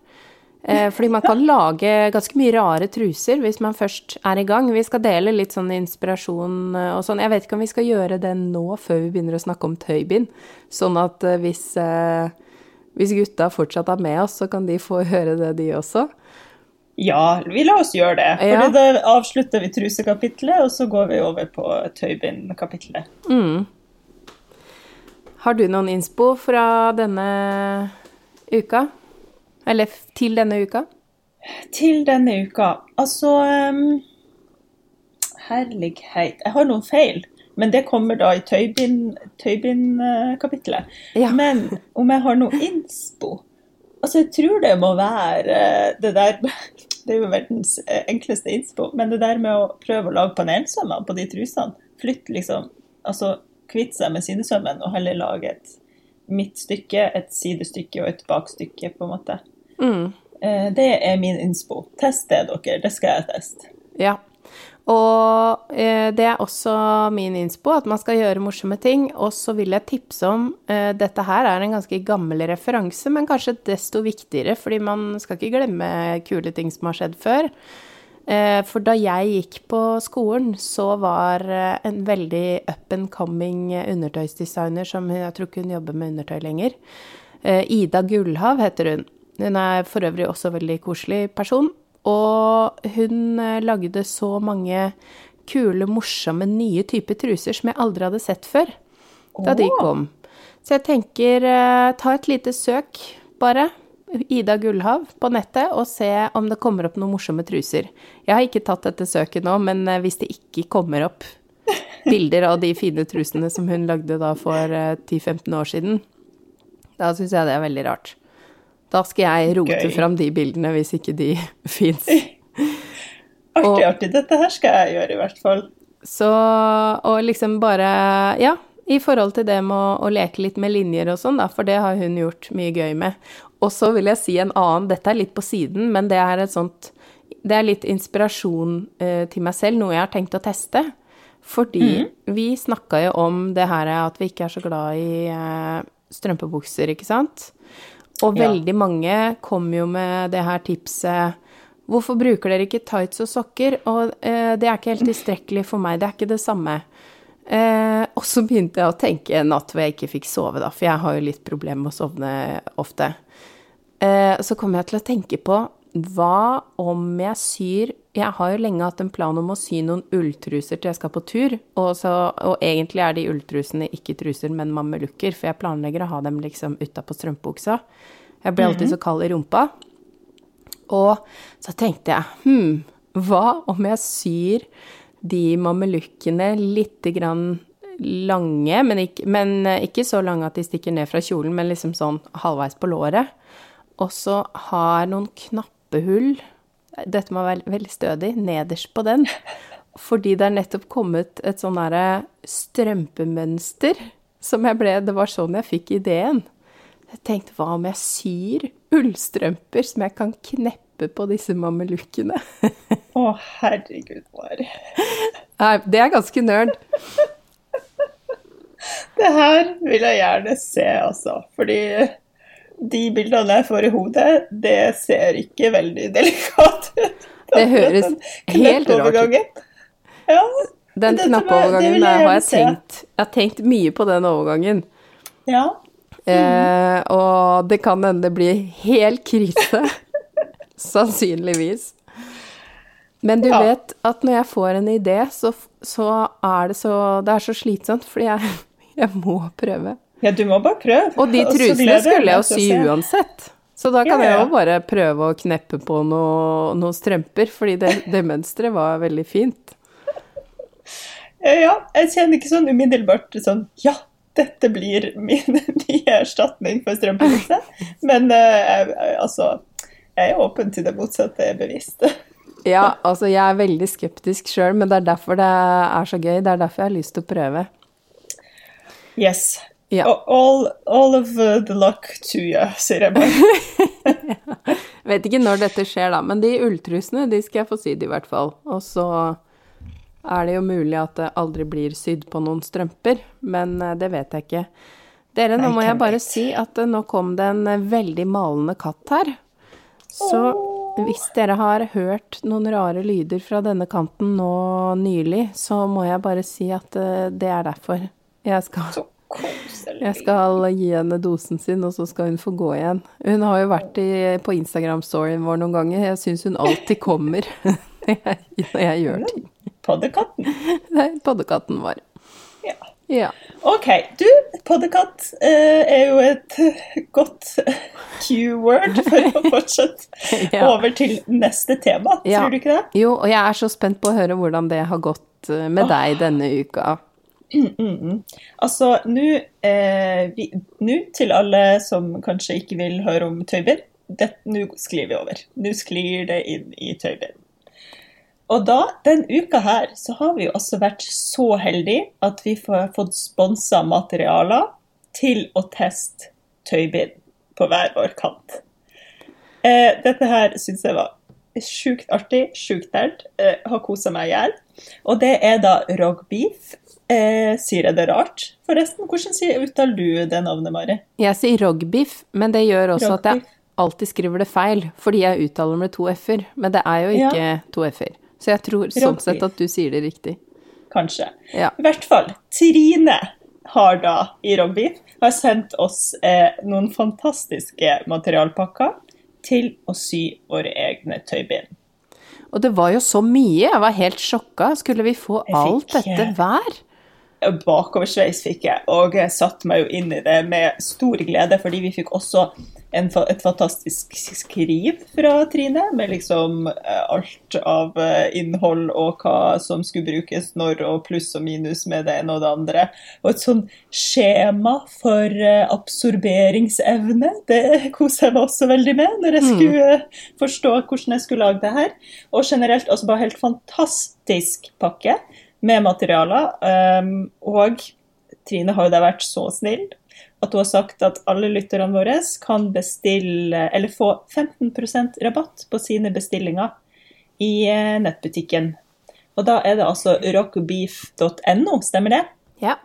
Eh, fordi man kan lage ganske mye rare truser hvis man først er i gang. Vi skal dele litt sånn inspirasjon eh, og sånn. Jeg vet ikke om vi skal gjøre det nå før vi begynner å snakke om tøybind. Sånn at eh, hvis, hvis gutta fortsatt er med oss, så kan de få høre det, de også. Ja, vi la oss gjøre det. For Fordi da avslutter vi trusekapitlet, og så går vi over på tøybindkapitlet. Har du noen innspo fra denne uka? Eller til denne uka? Til denne uka Altså um, Herlighet. Jeg har noen feil, men det kommer da i tøybind- tøybindkapitlet. Ja. Men om jeg har noe innspo Altså, jeg tror det må være eh, det der Det er jo verdens eh, enkleste innspo, men det der med å prøve å lage panelsømmer på de trusene Flytt liksom Altså kvitte seg med sidesømmen og heller lage et midtstykke, et sidestykke og et bakstykke, på en måte. Mm. Eh, Det er min innspo. Test det, dere. Det skal jeg teste. Ja. Og eh, det er også min innspo, at man skal gjøre morsomme ting. Og så vil jeg tipse om eh, Dette her er en ganske gammel referanse, men kanskje desto viktigere, fordi man skal ikke glemme kule ting som har skjedd før. Eh, for da jeg gikk på skolen, så var eh, en veldig up and coming undertøysdesigner som jeg tror ikke hun jobber med undertøy lenger. Eh, Ida Gullhav heter hun. Hun er for øvrig også veldig koselig person. Og hun eh, lagde så mange kule, morsomme, nye typer truser som jeg aldri hadde sett før da de kom. Så jeg tenker eh, ta et lite søk, bare. Ida Gullhav på nettet, og se om det kommer opp noen morsomme truser. Jeg har ikke tatt dette søket nå, men eh, hvis det ikke kommer opp bilder av de fine trusene som hun lagde da for eh, 10-15 år siden, da syns jeg det er veldig rart. Da skal jeg rote Gøy. fram de bildene hvis ikke de fins. Artig, Og- artig. Dette her skal jeg gjøre, i hvert fall. Så Og liksom bare Ja, i forhold til det med å, å leke litt med linjer og sånn, da, for det har hun gjort mye gøy med. Og så vil jeg si en annen, dette er litt på siden, men det er et sånt Det er litt inspirasjon eh, til meg selv, noe jeg har tenkt å teste. Fordi vi snakka jo om det her at vi ikke er så glad i eh, strømpebukser, ikke sant? Og Ja. veldig mange kom jo med det her tipset Hvorfor bruker dere ikke tights og sokker? Og eh, det er ikke helt tilstrekkelig for meg, det er ikke det samme. Eh, og så begynte jeg å tenke en natt hvor jeg ikke fikk sove, da, for jeg har jo litt problemer med å sovne ofte. Eh, så kom jeg til å tenke på hva om jeg syr Jeg har jo lenge hatt en plan om å sy noen ulltruser til jeg skal på tur, og, så, og egentlig er de ulltrusene ikke truser, men mamelukker, for jeg planlegger å ha dem liksom utapå strømpebuksa. Jeg blir alltid så kald i rumpa. Og så tenkte jeg hm, hva om jeg syr de mamelukkene litt grann lange, men ikke, men ikke, så lange at de stikker ned fra kjolen, men liksom sånn halvveis på låret. Og så har noen knappehull Dette må være veldig stødig. Nederst på den. Fordi det er nettopp kommet et sånn derre strømpemønster som jeg ble Det var sånn jeg fikk ideen. Jeg tenkte hva om jeg syr ullstrømper som jeg kan kneppe på disse mamelukkene? Å, herregud, Mari. Nei, det er ganske nerd. Det her vil jeg gjerne se, altså. Fordi de bildene jeg får i hodet, det ser ikke veldig delikat ut. Det høres helt rart ut. Ja, den knappovergangen der har jeg tenkt Jeg har tenkt mye på den overgangen. Ja. Eh, og det kan hende det blir helt krise. Sannsynligvis. Men du Ja. vet at når jeg får en idé, så, så er det så Det er så slitsomt, fordi jeg, jeg må prøve. Ja, du må bare prøve. Og de trusene skulle jeg jo sy uansett. Så da kan Ja, jeg jo bare prøve å kneppe på noe- noen strømper, fordi det, det mønsteret var veldig fint. Eh, Ja, jeg kjenner ikke sånn umiddelbart sånn Ja, dette blir min nye erstatning for strømpebukse. Men eh, jeg, altså Jeg er åpen til det motsatte er bevisst. Ja, altså jeg er veldig skeptisk sjøl, men det er derfor det er så gøy. Det er derfor jeg har lyst til å prøve. Yes. Ja. All, all of uh, the luck to you, sier jeg bare. Vet ikke når dette skjer, da, men de ulltrusene, de skal jeg få sydd i hvert fall. Og så er det jo mulig at det aldri blir sydd på noen strømper, men eh, det vet jeg ikke. Dere, nå må jeg bare si at eh, nå kom det en eh, veldig malende katt her. Så hvis dere har hørt noen rare lyder fra denne kanten nå nylig, så må jeg bare si at det er derfor. Jeg skal koselig. jeg skal gi henne dosen sin, og så skal hun få gå igjen. Hun har jo vært i, på Instagram-storyen vår noen ganger. Jeg syns hun alltid kommer når jeg, når jeg gjør ting. Poddekatten. Nei, poddekatten vår. Ja. Ja. OK. Du, poddekatt eh, er jo et godt Q-word for å fortsette Ja. over til neste tema. Ja. Tror du ikke det? Jo, og jeg er så spent på å høre hvordan det har gått eh, med deg denne uka. Altså, nå eh, til alle som kanskje ikke vil høre om tøybind, nå sklir vi over. Nå sklir det inn i tøybind. Og da, den uka her, så har vi jo også vært så heldige at vi har fått sponsa materialer til å teste tøybind på hver vår kant. Eh, dette her syns jeg var sjukt artig, sjukt nært. Eh, har kosa meg i hjel. Og det er da rogbeef. Eh, sier jeg det rart? Forresten, hvordan sier, uttaler du det navnet, Mari? Jeg sier rogbiff, men det gjør også at jeg alltid skriver det feil, fordi jeg uttaler med to f-er. Men det er jo ikke to f-er. Så jeg tror sånn sett at du sier det riktig. Kanskje. Ja. I hvert fall, Trine har da i Rogbiff har sendt oss eh, noen fantastiske materialpakker til å sy våre egne tøybind. Og det var jo så mye, jeg var helt sjokka. Skulle vi få alt dette hver? Bakoversveis fikk jeg, og jeg satte meg jo inn i det med stor glede, fordi vi fikk også en, et fantastisk skriv fra Trine, med liksom eh, alt av eh, innhold og hva som skulle brukes når, og pluss og minus med det ene og det andre. Og et sånn skjema for eh, absorberingsevne, det koser jeg meg også veldig med når jeg skulle eh, forstå hvordan jeg skulle lage det her. Og generelt også bare helt fantastisk pakke med materialer. Um, og Trine har jo da vært så snill at hun har sagt at alle lytterne våre kan bestille, eller få 15% rabatt på sine bestillinger i eh, nettbutikken. Og da er det altså rockbeef.no, stemmer det? Ja.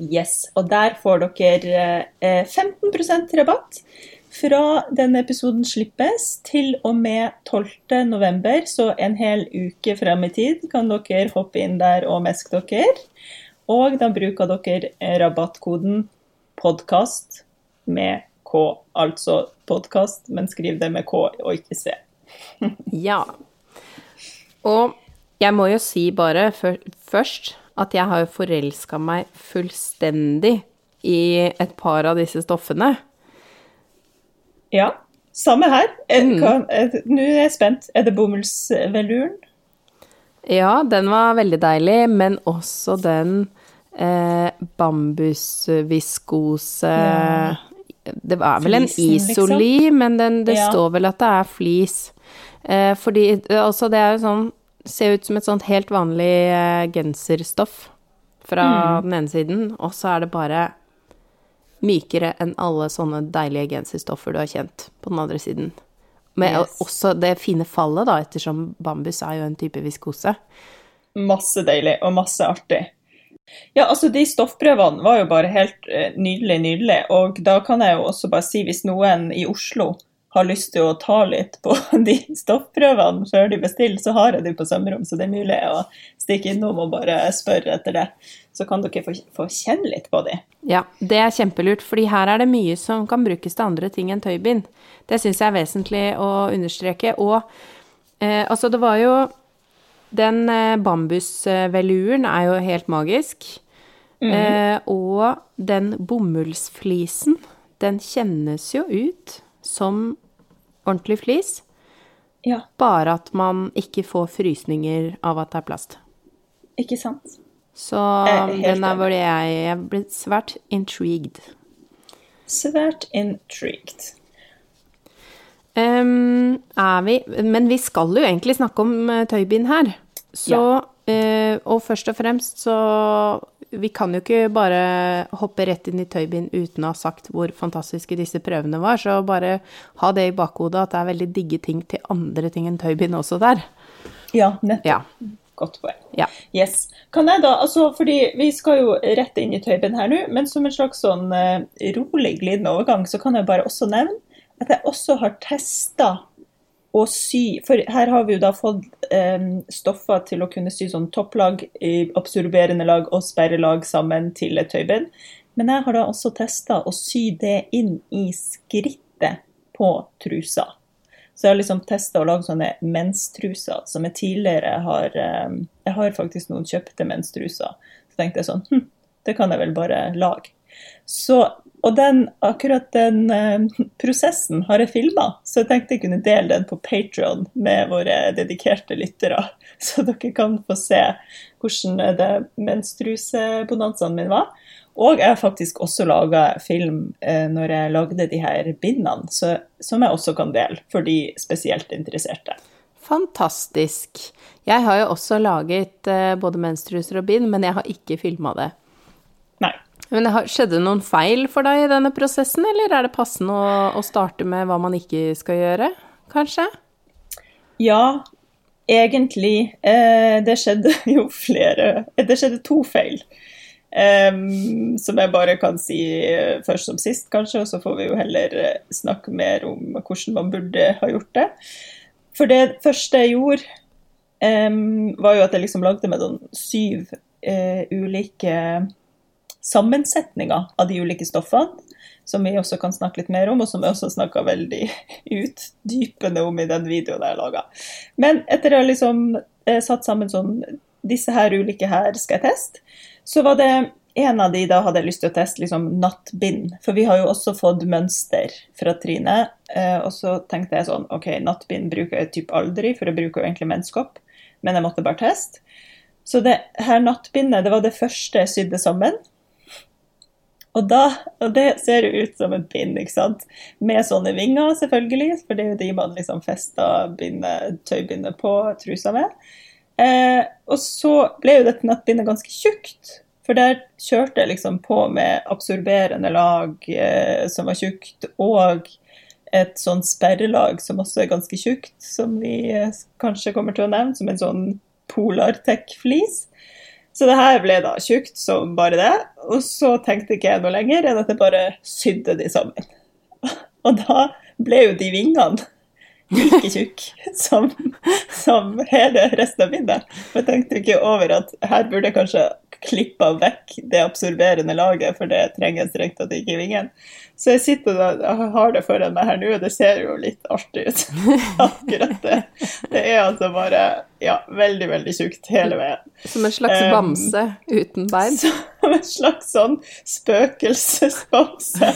Yes, og der får dere eh, 15% rabatt fra denne episoden slippes til og med 12. november, så en hel uke frem i tid, kan dere hoppe inn der og meske dere. Og da bruker dere rabattkoden podkast med K, altså podkast, men skriv det med K og ikke C. Ja. Og jeg må jo si bare først at jeg har jo forelska meg fullstendig i et par av disse stoffene. Ja, samme her. Mm. Nå er jeg spent. Er det bomullsveluren? Ja, den var veldig deilig, men også den eh, bambusviskose ja. Det var vel Flisen, en isoli, liksom. men den, det ja. står vel at det er flis. Eh, fordi altså, det er jo sånn Ser ut som et sånt helt vanlig eh, genserstoff fra mm. den ene siden, og så er det bare mykere enn alle sånne deilige genserstoffer du har kjent på den andre siden. Med yes. også det fine fallet, da, ettersom bambus er jo en type viskose. Masse deilig og masse artig. Ja, altså de stoffprøvene var jo bare helt uh, nydelig, nydelig. Og da kan jeg jo også bare si, hvis noen i Oslo har lyst til å ta litt på de stoffprøvene før de bestiller, så har jeg de på sømrom, så det er mulig å stikke innom og bare spørre etter det. Så kan dere få, få kjenne litt på de. Ja, det er kjempelurt, fordi her er det mye som kan brukes til andre ting enn tøybind. Det syns jeg er vesentlig å understreke. Og eh, altså, det var jo Den eh, bambusveluren er jo helt magisk. Mm. Eh, og den bomullsflisen, den kjennes jo ut som ordentlig flis. Ja. Bare at man ikke får frysninger av at det er plast. Ikke sant. Så den er hvor jeg er blitt svært intrigued. Svært intrigued. Um, er vi Men vi skal jo egentlig snakke om uh, tøybind her. Så ja. uh, Og først og fremst så vi kan jo ikke bare hoppe rett inn i tøybind uten å ha sagt hvor fantastiske disse prøvene var, så bare ha det i bakhodet at det er veldig digge ting til andre ting enn tøybind også der. Ja, nettopp. Ja. Godt poeng. Ja. Yes. Kan jeg da, altså fordi vi skal jo rett inn i tøyben her nå, men som en slags sånn uh, rolig glidende overgang, så kan jeg bare også nevne at jeg også har testa å sy For her har vi jo da fått eh, stoffer til å kunne sy sånn topplag, absorberende lag og sperrelag sammen til et tøyben. Men jeg har da også testa å sy det inn i skrittet på trusa. Så jeg har liksom testa å lage sånne menstruser som jeg tidligere har eh, Jeg har faktisk noen kjøpte menstruser. Så tenkte jeg sånn hm, det kan jeg vel bare lage. Så og den, akkurat den uh, prosessen har jeg filma, så jeg tenkte jeg kunne dele den på Patron med våre dedikerte lyttere. Så dere kan få se hvordan det menstrusebonanzaen min var. Og jeg har faktisk også laga film eh, når jeg lagde de her bindene, så, som jeg også kan dele for de spesielt interesserte. Fantastisk. Jeg har jo også laget eh, både menstruser og bind, men jeg har ikke filma det. Nei. Men Skjedde det noen feil for deg i denne prosessen, eller er det passende å, å starte med hva man ikke skal gjøre, kanskje? Ja, egentlig. Eh, det skjedde jo flere Det skjedde to feil. Um, som jeg bare kan si uh, først som sist, kanskje, og så får vi jo heller uh, snakke mer om hvordan man burde ha gjort det. For det første jeg gjorde, um, var jo at jeg liksom lagde med sånn syv uh, ulike sammensetninger av de ulike stoffene, som vi også kan snakke litt mer om, og som jeg også snakka veldig utdypende om i den videoen jeg laga. Men etter å ha liksom eh, satt sammen sånn Disse her ulike her skal jeg teste. Så var det en av de da hadde jeg lyst til å teste liksom nattbind, for vi har jo også fått mønster fra Trine. Eh, og så tenkte jeg sånn OK, nattbind bruker jeg typ aldri, for jeg bruker jo egentlig menskopp, men jeg måtte bare teste. Så det her nattbindet det var det første jeg sydde sammen. Og, da, og det ser jo ut som en bind, ikke sant. Med sånne vinger, selvfølgelig, for det er jo de man liksom fester tøybindet på trusa med. Eh, og så ble jo dette nettbindet ganske tjukt, for der kjørte jeg liksom på med absorberende lag eh, som var tjukt, og et sånn sperrelag som også er ganske tjukt, som vi eh, kanskje kommer til å nevne, som en sånn Polartec-flis. Så det her ble da tjukt som bare det. Og så tenkte ikke jeg noe lenger enn at jeg bare sydde de sammen. Og da ble jo de vingene like tjukk som, som hele resten av bildet. Jeg tenkte ikke over at her burde jeg kanskje klippa vekk det absorberende laget, for det trenger jeg strengt tatt ikke i vingen. Så jeg sitter og har det foran meg her nå, og det ser jo litt artig ut. Akkurat det. Det er altså bare ja, veldig, veldig tjukt hele veien. Som en slags bamse um, uten bein? Som en slags sånn spøkelsesbamse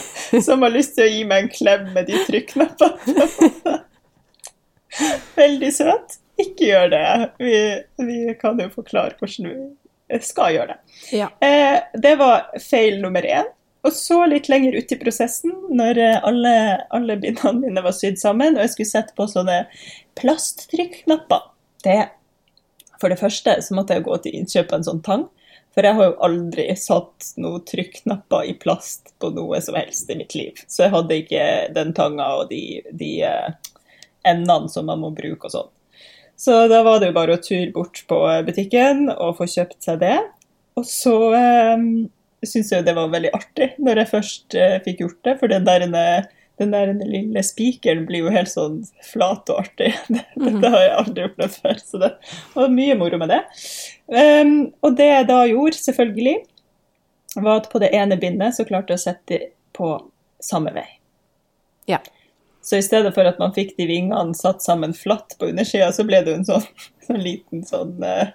som har lyst til å gi meg en klem med de trykknappene. Veldig søt. Ikke gjør det. Vi, vi kan jo forklare hvordan vi skal gjøre det. Ja. Eh, det var feil nummer én. Og så litt lenger ut i prosessen, når eh, alle, alle bindene mine var sydd sammen, og jeg skulle sette på sånne plasttrykknapper. Det, for det første så måtte jeg gå til innkjøp av en sånn tang. For jeg har jo aldri satt noen trykknapper i plast på noe som helst i mitt liv. Så jeg hadde ikke den tanga og de, de uh, endene som man må bruke og sånn. Så da var det jo bare å ture bort på butikken og få kjøpt seg det. Og så eh, syns jeg det var veldig artig når jeg først eh, fikk gjort det, for den der, den der lille spikeren blir jo helt sånn flat og artig. Dette mhm. har jeg aldri opplevd før, så det var mye moro med det. Um, og det jeg da gjorde, selvfølgelig, var at på det ene bindet så klarte jeg å sette på samme vei. Ja. Så i stedet for at man fikk de vingene satt sammen flatt på undersida, så ble det jo en sånn, sånn liten sånn uh,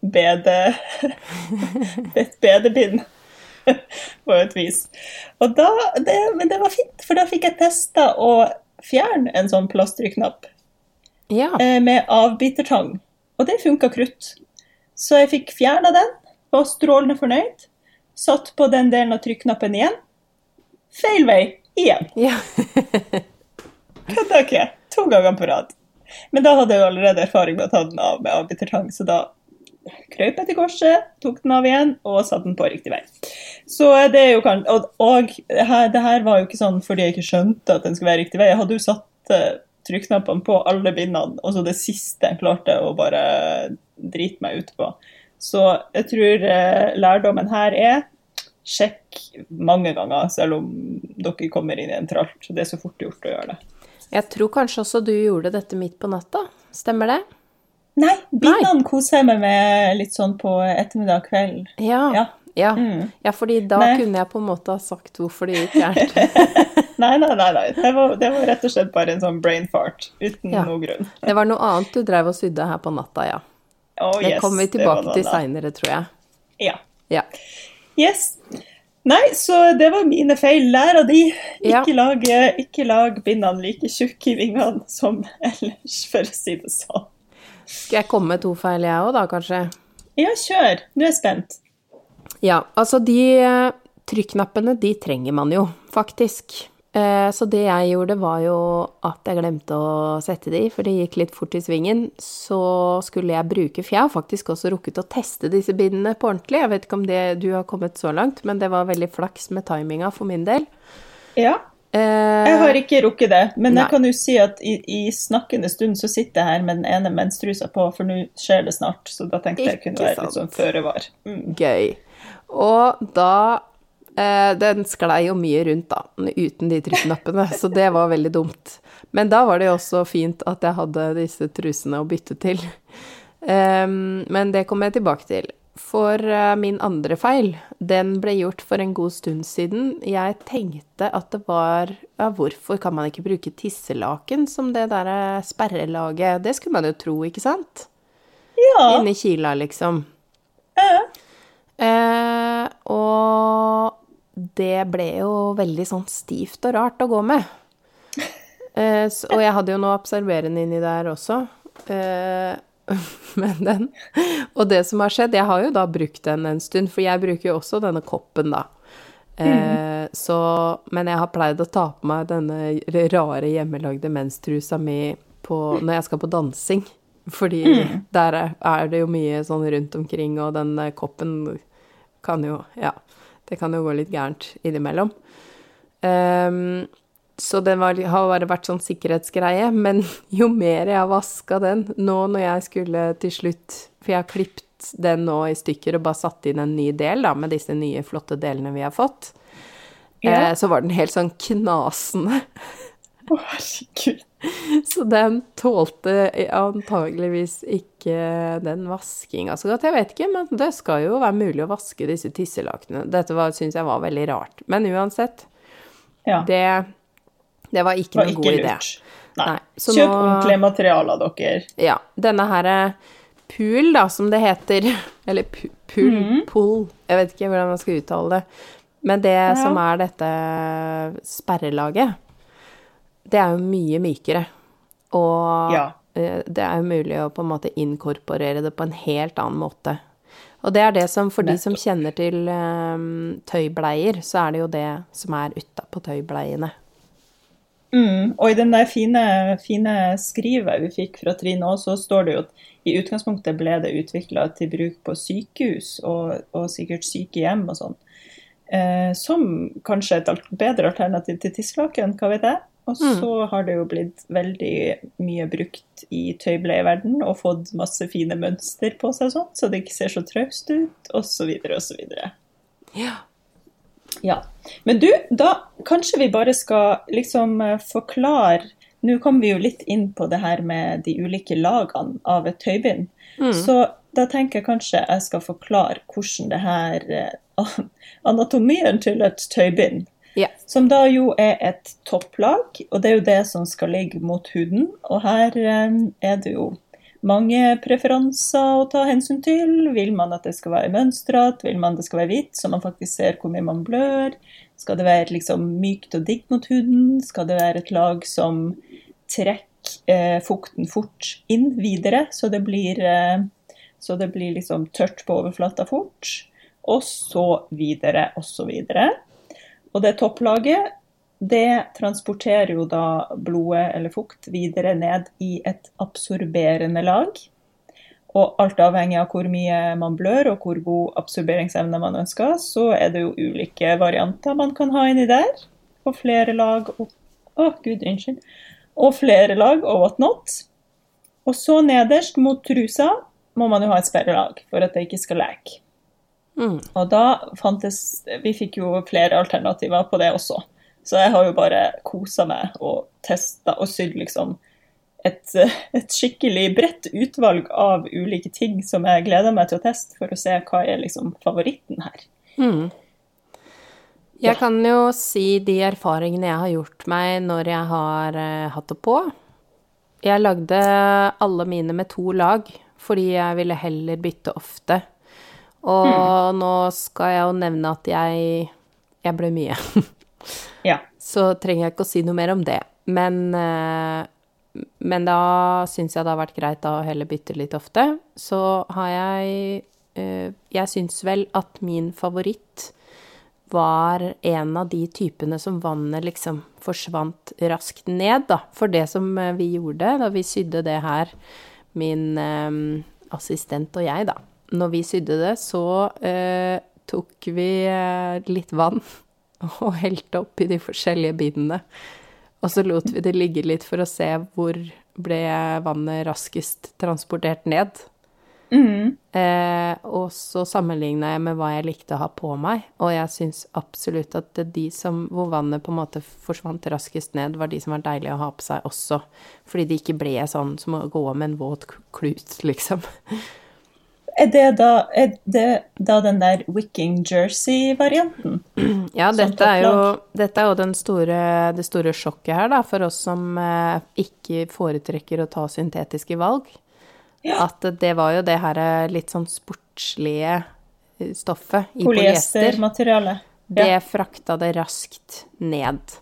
bede... et bedebind. på et vis. Og da, det, men det var fint, for da fikk jeg testa å fjerne en sånn plasttrykknapp ja. Eh, med avbitertang. Og det funka krutt. Så jeg fikk fjerna den, var strålende fornøyd. Satt på den delen av trykknappen igjen. Feil vei igjen. Ja. Kødda ikke. To ganger på rad. Men da hadde jeg jo allerede erfaring med å ta den av med avbitertang, så da krøp jeg til korset, tok den av igjen og satte den på riktig vei. Så det er jo kan, Og, og det, her, det, her, var jo ikke sånn fordi jeg ikke skjønte at den skulle være riktig vei. Jeg hadde jo satt uh, trykknappene på alle bindene, og så det siste jeg klarte å bare drite meg ut på. Så jeg tror uh, lærdommen her er sjekk mange ganger, selv om dere kommer inn i en tralt. Det er så fort gjort å gjøre det. Jeg tror kanskje også du gjorde dette midt på natta. Stemmer det? Nei, bindene koser jeg meg med litt sånn på ettermiddag kveld. Ja, ja. Ja, mm. ja fordi da nei. kunne jeg på en måte ha sagt hvorfor det gikk gærent. nei, nei, nei. nei. Det, var, det, var, rett og slett bare en sånn brain fart uten ja. noe grunn. det var noe annet du drev og sydde her på natta, ja. Oh, yes, det kommer vi tilbake til seinere, tror jeg. Ja. ja. Yes. Nei, så det var mine feil. Lær av de. Ikke, ja. lag, ikke lag bindene like tjukke i vingene som ellers, for å si det sånn. Skal jeg komme med to feil, jeg òg, da, kanskje? Ja, kjør. Nå er jeg spent. Ja, altså de eh, trykknappene, de trenger man jo, faktisk. Eh, så det jeg gjorde, var jo at jeg glemte å sette de, for det gikk litt fort i svingen. Så skulle jeg bruke For jeg har faktisk også rukket å teste disse bindene på ordentlig. Jeg vet ikke om det, du har kommet så langt, men det var veldig flaks med timinga for min del. Ja. Eh, jeg har ikke rukket det, men nei. jeg kan jo si at i, i, snakkende stund så sitter jeg her med den ene menstrusa på, for nå skjer det snart. Så da tenkte jeg kunne være litt sånn føre var. Mm. Gøy. Og da Den sklei jo mye rundt, da, uten de trykknappene, så det var veldig dumt. Men da var det jo også fint at jeg hadde disse trusene å bytte til. Men det kommer jeg tilbake til. For uh, min andre feil, den ble gjort for en god stund siden. Jeg tenkte at det var Ja, hvorfor kan man ikke bruke tisselaken som det derre sperrelaget? Det skulle man jo tro, ikke sant? Ja. Inni kila, liksom. Ja. Eh, og det ble jo veldig sånn stivt og rart å gå med. Eh, så, og jeg hadde jo noe observerende inni der også. Eh, men den. Og det som har skjedd Jeg har jo da brukt den en stund, for jeg bruker jo også denne koppen, da. Eh, mm. så, men jeg har pleid å ta på meg denne rare hjemmelagde menstrusa mi på, når jeg skal på dansing. Fordi mm. der er det jo mye sånn rundt omkring, og den koppen kan jo Ja, det kan jo gå litt gærent innimellom. Um, så den var, har bare vært sånn sikkerhetsgreie. Men jo mer jeg har vaska den nå når jeg skulle til slutt For jeg har klippet den nå i stykker og bare satt inn en ny del, da, med disse nye, flotte delene vi har fått. Ja. Eh, så var den helt sånn knasende. Å, herregud. Så den tålte antageligvis ikke den vaskinga så godt. Jeg vet ikke, men det skal jo være mulig å vaske disse tisselakene. Dette syns jeg var veldig rart. Men uansett, Ja. det, det var ikke var noen god idé. Nei. Nei, så Kjøp nå- ordentlige materialer, dere. Ja. Denne her pool, da, som det heter, eller pool, Mhm. pool, jeg vet ikke hvordan man skal uttale det, men det som er dette sperrelaget, det er jo mye mykere. Og Ja. eh, det er jo mulig å på en måte inkorporere det på en helt annen måte. Og det er det som, for de som kjenner til um, tøybleier, så er det jo det som er utapå tøybleiene. Mm, og i den der fine, fine skrivet vi fikk fra Trine også, så står det jo at i utgangspunktet ble det utvikla til bruk på sykehus og, og sikkert sykehjem og sånn. Eh, som kanskje et alt- bedre alternativ til tisslaken, hva vet jeg. Og så har det jo blitt veldig mye brukt i tøybleieverden og fått masse fine mønster på seg sånn, så det ikke ser så traust ut, osv., osv. Ja. Ja. Men du, da kanskje vi bare skal liksom eh, forklare Nå kom vi jo litt inn på det her med de ulike lagene av et tøybind. Så da tenker jeg kanskje jeg skal forklare hvordan det her eh, Anatomien til et tøybind. Ja. Som da jo er et topplag, og det er jo det som skal ligge mot huden. Og her eh, er det jo mange preferanser å ta hensyn til. Vil man at det skal være mønstret? Vil man det skal være hvitt, så man faktisk ser hvor mye man blør? Skal det være liksom mykt og digg mot huden? Skal det være et lag som trekker eh, fukten fort inn videre, så det blir, eh, så det blir liksom tørt på overflata fort? Og så videre, og så videre. Og det topplaget, det transporterer jo da blodet eller fukt videre ned i et absorberende lag. Og alt avhengig av hvor mye man blør og hvor god absorberingsevne man ønsker, så er det jo ulike varianter man kan ha inni der. Og flere lag og Å, gud, unnskyld. Og flere lag og whatnot. Og så nederst mot trusa må man jo ha et sperrelag for at det ikke skal leke. Mm. Og da fantes Vi fikk jo flere alternativer på det også. Så jeg har jo bare kosa meg og testa og sydd liksom et, et skikkelig bredt utvalg av ulike ting som jeg gleder meg til å teste, for å se hva er liksom favoritten her. Mm. Jeg Ja. kan jo si de erfaringene jeg har gjort meg når jeg har eh, hatt det på. Jeg lagde alle mine med to lag, fordi jeg ville heller bytte ofte. Og nå skal jeg jo nevne at jeg Jeg ble mye. Ja. Så trenger jeg ikke å si noe mer om det. Men, eh, men da syns jeg det har vært greit da å heller bytte litt ofte. Så har jeg eh, Jeg syns vel at min favoritt var en av de typene som vannet liksom forsvant raskt ned, da. For det som eh, vi gjorde da vi sydde det her, min assistent og jeg, da. Når vi sydde det, så eh, tok vi eh, litt vann og helte oppi de forskjellige bindene. Og så lot vi det ligge litt for å se hvor ble vannet raskest transportert ned. Mm. Eh, og så sammenligna jeg med hva jeg likte å ha på meg, og jeg syns absolutt at det de som, hvor vannet på en måte forsvant raskest ned, var de som var deilige å ha på seg også. Fordi de ikke ble sånn som å gå med en våt klut, liksom. Er det da, er det da den der Wicking Jersey-varianten? Ja, dette er jo, dette er jo den store, det store sjokket her, da, for oss som eh, ikke foretrekker å ta syntetiske valg. Ja. At det var jo det her eh, litt sånn sportslige eh, stoffet i polyester. Polyestermateriale. Det frakta det raskt ned.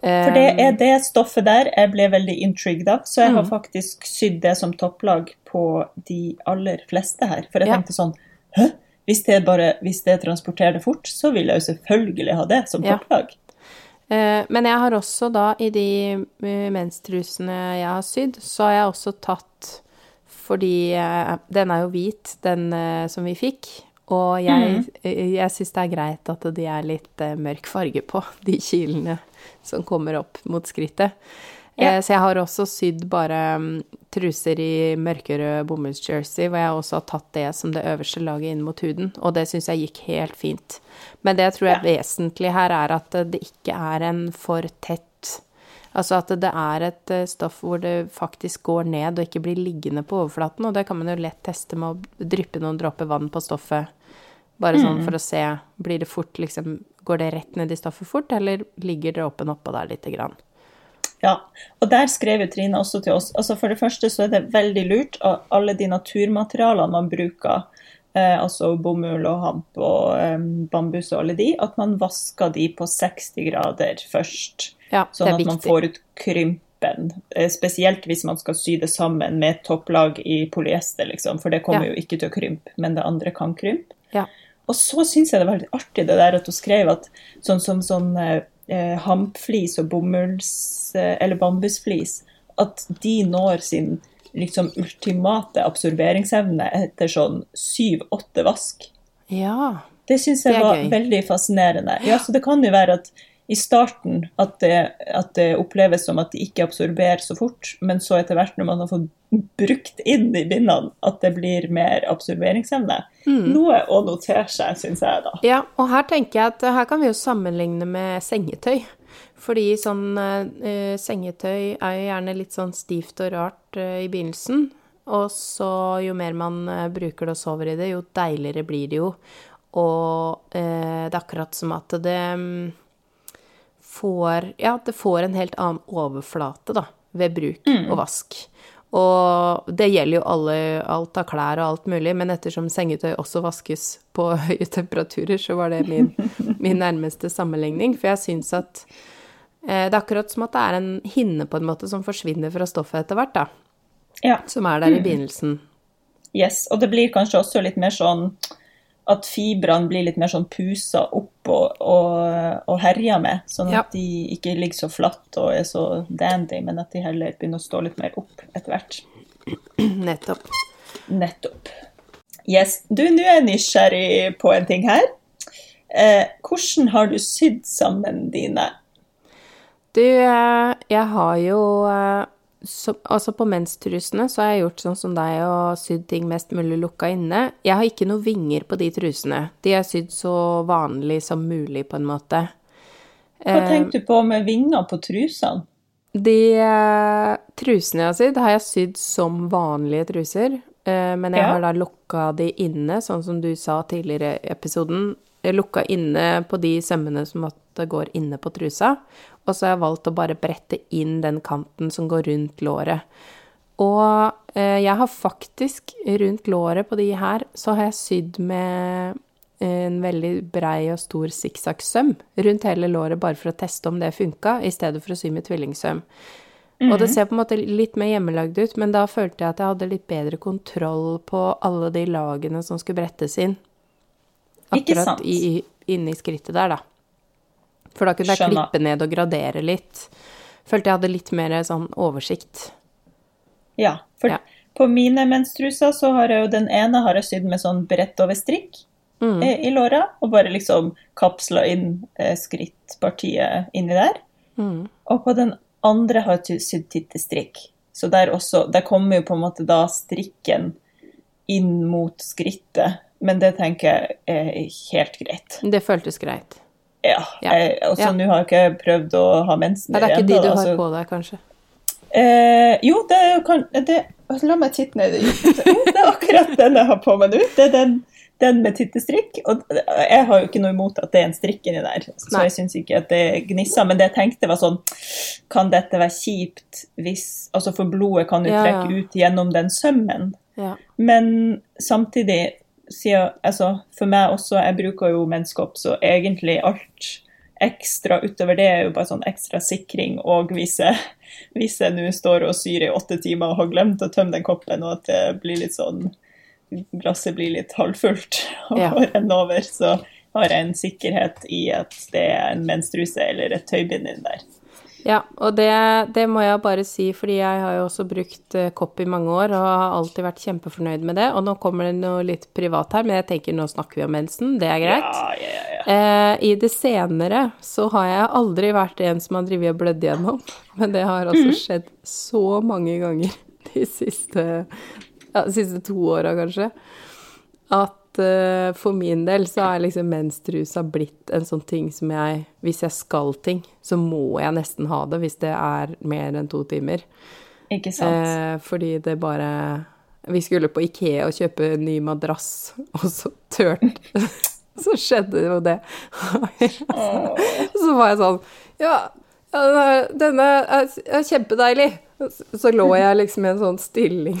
For det Eh, er det stoffet der jeg ble veldig intrigued av, så jeg har Mm. faktisk sydd det som topplag på de aller fleste her. For jeg tenkte sånn Hæ? Hvis det, bare, hvis det transporterer det fort, så vil jeg jo selvfølgelig ha det som topplag. Ja. Men jeg har også da, i de eh, menstrusene jeg har sydd, så har jeg også tatt Fordi eh, den er jo hvit, den eh, som vi fikk. Og jeg, mm. jeg syns det er greit at de er litt eh, mørk farge på, de kilene som kommer opp mot skrittet. Ja. Eh, Så jeg har også sydd bare mm, truser i mørkerød bomullsjersey, hvor jeg også har tatt det som det øverste laget inn mot huden, og det syns jeg gikk helt fint. Men det jeg tror er vesentlig her, er at det ikke er en for tett Altså at det er et eh, stoff hvor det faktisk går ned og ikke blir liggende på overflaten, og det kan man jo lett teste med å dryppe noen dråper vann på stoffet. Bare sånn for å se Blir det fort, liksom Går det rett ned i stoffet fort, eller ligger dråpen oppå der lite grann? Ja, og der skrev jo Trine også til oss. Altså For det første så er det veldig lurt at alle de naturmaterialene man bruker, eh, altså bomull og hamp og eh, bambus og alle de, at man vasker de på 60 grader først. Ja, det sånn at man får ut krympen. Eh, spesielt hvis man skal sy det sammen med et topplag i polyester, liksom. For det kommer Ja. jo ikke til å krympe, men det andre kan krympe. Ja. Og så syns jeg det var litt artig det der at hun skrev at sånn som sånn, eh, hampflis og bomulls- eh, eller bambusflis, at de når sin liksom ultimate absorberingsevne etter sånn syv-åtte vask. Ja. Det syns jeg det var gøy. veldig fascinerende. Ja, så Det kan jo være at i starten at det, at det oppleves som at de ikke absorberer så fort, men så etter hvert når man har fått brukt inn i bindene, at det blir mer absorberingsevne. Mm. Noe å notere seg, syns jeg, da. Ja, og her tenker jeg at eh, her kan vi jo sammenligne med sengetøy. Fordi sånn uh, sengetøy er jo gjerne litt sånn stivt og rart uh, i begynnelsen. Og så jo mer man uh, bruker det og sover i det, jo deiligere blir det jo. Og det er akkurat som at det um, får Ja, det får en helt annen overflate, da, ved bruk og vask. Og det gjelder jo alle, alt av klær og alt mulig, men ettersom sengetøy også vaskes på høye temperaturer, så var det min, min nærmeste sammenligning. For jeg syns at eh, det er akkurat som at det er en hinne på en måte som forsvinner fra stoffet etter hvert, da. Ja. Som er der i begynnelsen. Yes. Og det blir kanskje også litt mer sånn at fibrene blir litt mer sånn pusa opp og, og, og herja med, sånn Ja. at de ikke ligger så flatt og er så dandy, men at de heller begynner å stå litt mer opp etter hvert. Nettopp. Nettopp. Yes. Du, nå er jeg nysgjerrig på en ting her. Eh, hvordan har du sydd sammen dine? Du, eh, jeg har jo eh, så, Altså, på menstrusene så har jeg gjort sånn som deg og sydd ting mest mulig lukka inne. Jeg har ikke noen vinger på de trusene. De er sydd så vanlig som mulig, på en måte. Hva Eh, tenkte du på med vinger på trusene? De eh, trusene jeg har sydd, har jeg sydd som vanlige truser. Eh, men jeg har da lukka de inne, sånn som du sa tidligere i episoden. Jeg lukka inne på de sømmene som går inne på trusa. Og så har jeg valgt å bare brette inn den kanten som går rundt låret. Og eh, jeg har faktisk rundt låret på de her, så har jeg sydd med en veldig brei og stor sikksakksøm rundt hele låret, bare for å teste om det funka, i stedet for å sy med tvillingsøm. Og det ser på en måte litt mer hjemmelagd ut, men da følte jeg at jeg hadde litt bedre kontroll på alle de lagene som skulle brettes inn. Akkurat i, inni skrittet der, da. For da kunne jeg Skjønner. klippe ned og gradere litt. Følte jeg hadde litt mer sånn oversikt. Ja, for Ja. på mine menstruser så har jeg jo den ene har jeg sydd med sånn brett over strikk Mm. eh, i låra, og bare liksom kapsla inn eh, skrittpartiet inni der. Mm. Og på den andre har jeg sydd tittestrikk. Så der også, der kommer jo på en måte da strikken inn mot skrittet, men det tenker jeg er helt greit. Det føltes greit. Ja, Ja. jeg- og så Ja. nå har jeg ikke prøvd å ha mensen igjen. det er ikke de du da, har på deg, kanskje. Eh, jo, det kan... Det, la meg titte ned i det. Det er akkurat den jeg har på meg nå. Det er den, den med tittestrikk. Og jeg har jo ikke noe imot at det er en strikk inni der, så Nei. jeg syns ikke at det gnisser. Men det jeg tenkte var sånn Kan dette være kjipt hvis Altså, for blodet kan jo trekke ja. ut gjennom den sømmen. Ja. Men samtidig, siden Altså, for meg også, jeg bruker jo menskopp, så egentlig alt ekstra utover det er jo bare sånn ekstra sikring. Og hvis jeg, hvis jeg nå står og syr i åtte timer og har glemt å tømme den koppen, og at det blir litt sånn Glasset blir litt halvfullt og Ja. renner over, så har jeg en sikkerhet i at det er en menstruse eller et tøybind inni der. Ja, og det, det må jeg bare si, fordi jeg har jo også brukt eh, kopp i mange år og har alltid vært kjempefornøyd med det. Og nå kommer det noe litt privat her, men jeg tenker nå snakker vi om mensen, det er greit. Ja, ja, ja, ja. Eh, I det senere så har jeg aldri vært en som har drevet og blødd gjennom, men det har altså skjedd så mange ganger de siste, ja, de siste to åra, kanskje, at at uh, for min del så er liksom menstrusa blitt en sånn ting som jeg Hvis jeg skal ting, så må jeg nesten ha det hvis det er mer enn to timer. Ikke sant. Uh, fordi det bare Vi skulle på Ikea og kjøpe en ny madrass, og så tørt Så skjedde jo det. så var jeg sånn Ja, denne er, er kjempedeilig. Så lå jeg liksom i en sånn stilling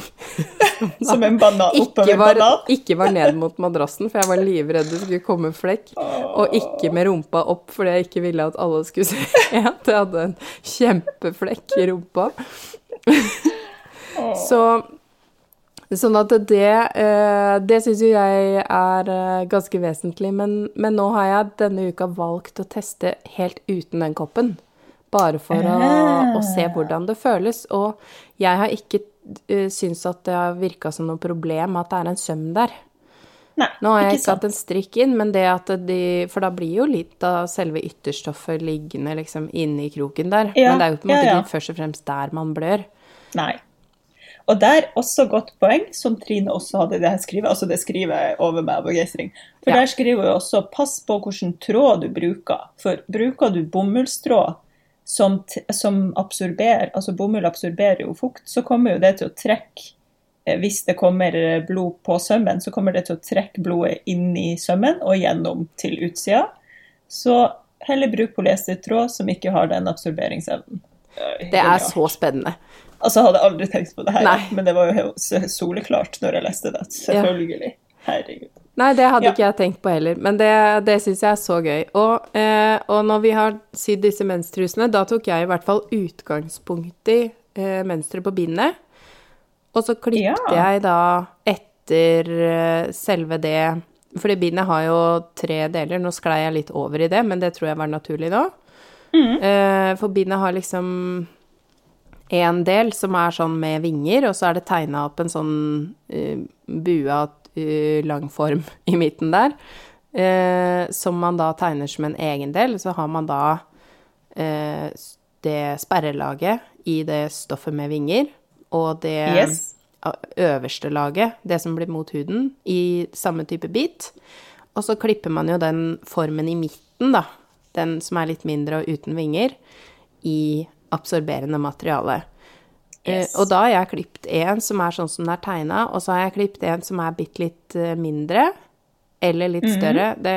Som en banan ikke var, ikke var ned mot madrassen, for jeg var livredd det skulle komme flekk. Og ikke med rumpa opp, fordi jeg ikke ville at alle skulle se at jeg hadde en kjempeflekk i rumpa. Så Sånn at det, eh, det syns jo jeg er eh, ganske vesentlig. Men, men, nå har jeg denne uka valgt å teste helt uten den koppen. Bare for å, å se hvordan det føles. Og jeg har ikke uh, syntes at det har virka som noe problem at det er en søm der. Nei, Nå har jeg ikke hatt en strikk inn, men det at de For da blir jo litt av selve ytterstoffet liggende liksom inni kroken der. Ja, men det er jo på en måte ja, ja. først og fremst der man blør. Nei. Og der også godt poeng, som Trine også hadde i det her skrivet. Altså det skriver jeg over meg av begeistring. For der skriver hun også pass på hvilken tråd du bruker. For bruker du bomullstråd som, som absorberer, altså bomull absorberer jo fukt, så kommer jo det til å trekke eh, hvis det kommer eh, blod på sømmen, så kommer det til å trekke blodet inn i sømmen og gjennom til utsida. Så heller bruk polyestertråd som ikke har den absorberingsevnen. Det er så spennende. Altså, jeg hadde aldri tenkt på det her, Nei. men det var jo soleklart når jeg leste det. Selvfølgelig. Herregud. Nei, det hadde Ja. ikke jeg tenkt på heller, men det, det syns jeg er så gøy. Og, eh, og når vi har sydd disse menstrusene, da tok jeg i hvert fall utgangspunkt i eh, mønsteret på bindet. Og så klippte Ja. jeg da etter eh, selve det Fordi bindet har jo tre deler. Nå sklei jeg litt over i det, men det tror jeg var naturlig nå. Eh, for bindet har liksom en del som er sånn med vinger, og så er det tegna opp en sånn uh, bua uh, lang form i midten der, eh, som man da tegner som en egen del. Så har man da eh, det sperrelaget i det stoffet med vinger, og det Yes. øverste laget, det som blir mot huden, i samme type bit. Og så klipper man jo den formen i midten, da, den som er litt mindre og uten vinger, i absorberende materiale. Yes. Eh, og da har jeg klippet en som er sånn som den er tegna, og så har jeg klippet en som er bitte litt eh, mindre, eller litt større. Det,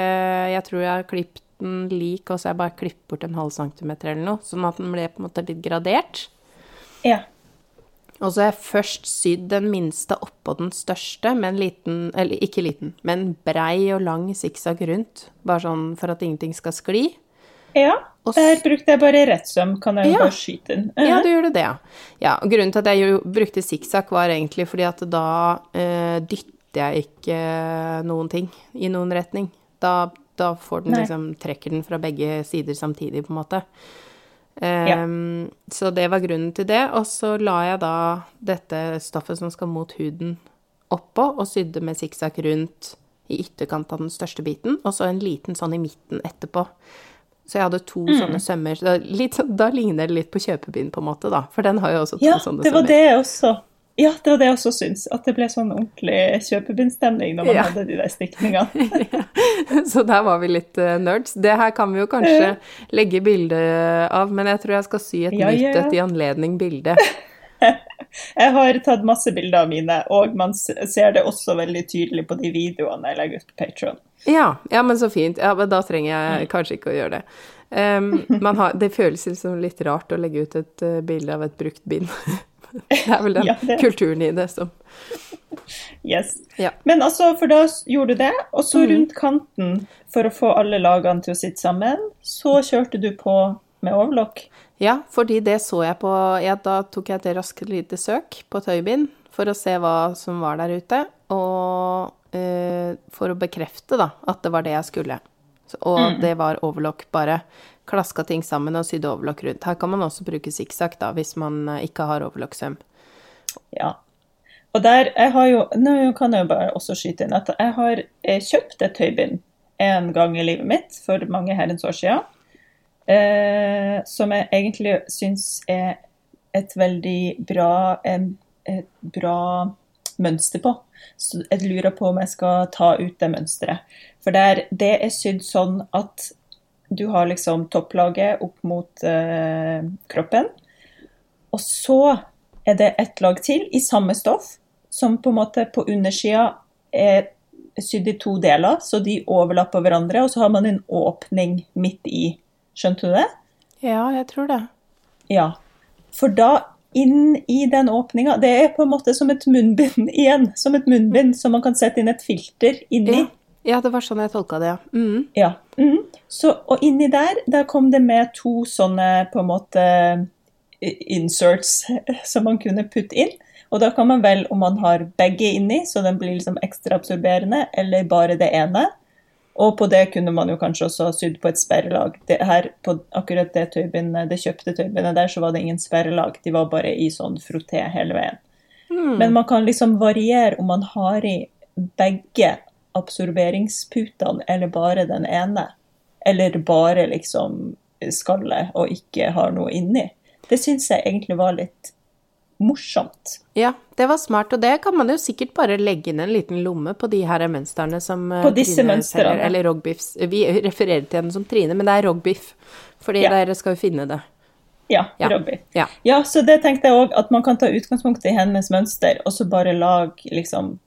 jeg tror jeg har klippet den lik, og så har jeg bare klippet bort en halv centimeter eller noe, sånn at den ble på en måte litt gradert. Ja. Og så har jeg først sydd den minste oppå den største, med en liten Eller ikke liten, men brei og lang sikksakk rundt. Bare sånn for at ingenting skal skli. Ja. Og Der brukte jeg bare rett søm, kan jeg jo Ja. bare skyte inn. Ja, du gjorde det, ja. ja. Og grunnen til at jeg brukte sikksakk, var egentlig fordi at da eh, dytter jeg ikke noen ting i noen retning. Da, da får den Nei. liksom Trekker den fra begge sider samtidig, på en måte. Ehm, Så det var grunnen til det. Og så la jeg da dette stoffet som skal mot huden, oppå, og sydde med sikksakk rundt i ytterkant av den største biten, og så en liten sånn i midten etterpå. Så jeg hadde to Mm. sånne sømmer. Så da, litt, sånn- da ligner det litt på kjøpebind, på en måte, da. For den har jo også to Ja, sånne det var sømmer. det jeg også. Ja, det var det jeg også syns. At det ble sånn ordentlig kjøpebindstemning når man Ja. hadde de der stikningene. Så der var vi litt uh, nerds. Det her kan vi jo kanskje legge bilde av, men jeg tror jeg skal sy et Ja, nytt ja, ja. et i anledning bilde. Jeg har tatt masse bilder av mine, og man ser det også veldig tydelig på de videoene jeg legger ut på Patron. Ja, ja, men så fint. Ja, men da trenger Mm. jeg kanskje ikke å gjøre det. Um, man har, det føles liksom litt rart å legge ut et uh, bilde av et brukt bind. det er vel den Ja, kulturen i det som Yes. Ja. Men altså, for da gjorde du det, og så Mhm. rundt kanten, for å få alle lagene til å sitte sammen, så kjørte du på med overlock. Ja, fordi det så jeg på ja, Da tok jeg et raskt lite søk på tøybind for å se hva som var der ute, og eh, for å bekrefte da, at det var det jeg skulle. Og og det var overlock, bare klaska ting sammen og sydde overlock rundt. Her kan man også bruke sikksakk da, hvis man eh, ikke har overlocksøm. Ja. Og der, jeg har jo, nå kan jeg jo bare også skyte inn at jeg har eh, kjøpt et tøybind en gang i livet mitt for mange herrens år siden, eh, som jeg egentlig syns er et veldig bra, en, et bra mønster på. Så jeg lurer på om jeg skal ta ut det mønsteret. For der, det er sydd sånn at du har liksom topplaget opp mot eh, kroppen. Og så er det et lag til i samme stoff, som på en måte på undersida er sydd i to deler, så de overlapper hverandre. Og så har man en åpning midt i. Skjønte du det? Ja, jeg tror det. Ja. For da inn i den åpninga Det er på en måte som et munnbind igjen. Som et munnbind som man kan sette inn et filter inni. Ja. ja, det var sånn jeg tolka det, ja. Mm. Ja. Mm. Så, og inni der, der kom det med to sånne på en måte inserts som man kunne putte inn. Og da kan man velge om man har begge inni, så den blir liksom ekstra absorberende, eller bare det ene. Og på det kunne man jo kanskje også ha sydd på et sperrelag. Det her, på akkurat det tøybindet, det kjøpte tøybindet der, så var det ingen sperrelag. De var bare i sånn frotté hele veien. Mm. Men man kan liksom variere om man har i begge absorberingsputene eller bare den ene. Eller bare liksom skallet og ikke har noe inni. Det syns jeg egentlig var litt morsomt. Ja, det var smart, og det kan man jo sikkert bare legge inn en liten lomme på de her mønstrene som eh, På disse Trine mønstrene. selger, Eller Rogbiffs. Vi refererer til henne som Trine, men det er Rogbiff, fordi Ja. dere skal jo finne det. Ja, Ja. rogbiff. Ja. Ja, så det tenkte jeg òg, at man kan ta utgangspunkt i hennes mønster, og så bare lag liksom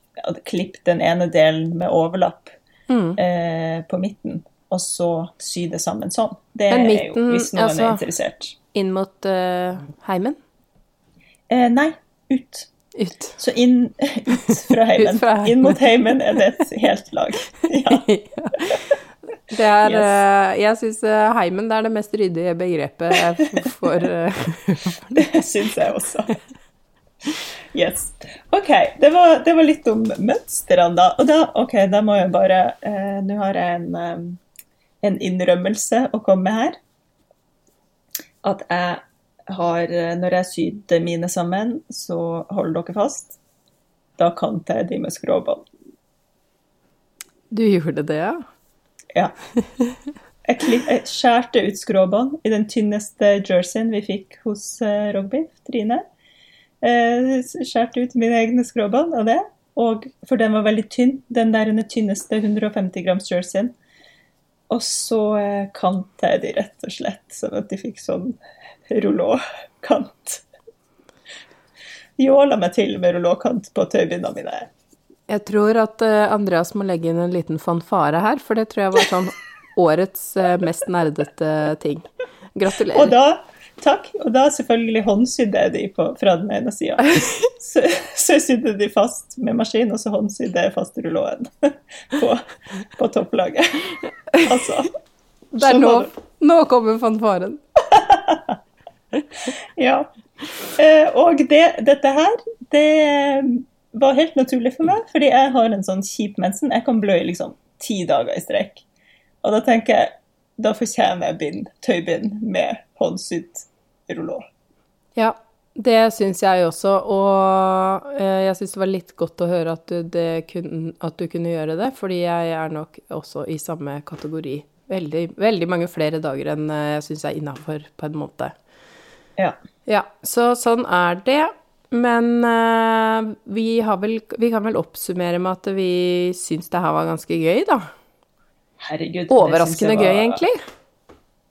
Klipp den ene delen med overlapp Mm. eh, på midten, og så sy det sammen sånn. Det midten, er jo hvis noen altså- er interessert. Inn mot uh, heimen? Eh, nei, ut. Ut. Så inn ut fra heimen. Inn mot heimen er det et helt lag. Ja. Det er Yes. uh, Jeg syns heimen det er det mest ryddige begrepet for eh, Det syns jeg også. Yes. OK, det var, det var litt om mønstrene, da. Og da, ok, da må jeg bare eh, Nå har jeg en, eh, en innrømmelse å komme med her. At jeg har eh, Når jeg sydde mine sammen, så hold dere fast. Da kante jeg de med skråbånd. Du gjorde det, ja? Ja. Jeg, klipp, jeg skjærte ut skråbånd i den tynneste jerseyen vi fikk hos uh, Rogbiff, Trine. Eh, skjærte ut mine egne skråbånd av det, og, for den var veldig tynn. Den der den tynneste 150 grams jerseyen. Og så eh, kante jeg de rett og slett, sånn at de fikk sånn rullåkant. Jåla meg til med rullåkant på tøybindene mine. Jeg tror at eh, Andreas må legge inn en liten fanfare her, for det tror jeg var sånn årets eh, mest nerdete ting. Og da, takk, og da selvfølgelig håndsydde jeg de på, fra den ene sida. Så, så jeg sydde de fast med maskin, og så håndsydde jeg fast rullåen på, på topplaget. Altså. Det er nå, nå kommer fanfaren. Ja. Eh, og det, dette her, det var helt naturlig for meg, fordi jeg har en sånn kjip mensen. Jeg kan blø i liksom ti dager i strekk. Og da tenker jeg, da fortjener jeg bind, tøybind med håndsydd rullå. Ja, det syns jeg også, og eh, jeg syns det var litt godt å høre at du, kun, at du kunne gjøre det, fordi jeg er nok også i samme kategori. Veldig, veldig mange flere dager enn eh, jeg syns er innafor, på en måte. Ja. Ja, så sånn er det. Men uh, vi, har vel, vi kan vel oppsummere med at vi syns det her var ganske gøy, da. Herregud. det Overraskende var- gøy, egentlig.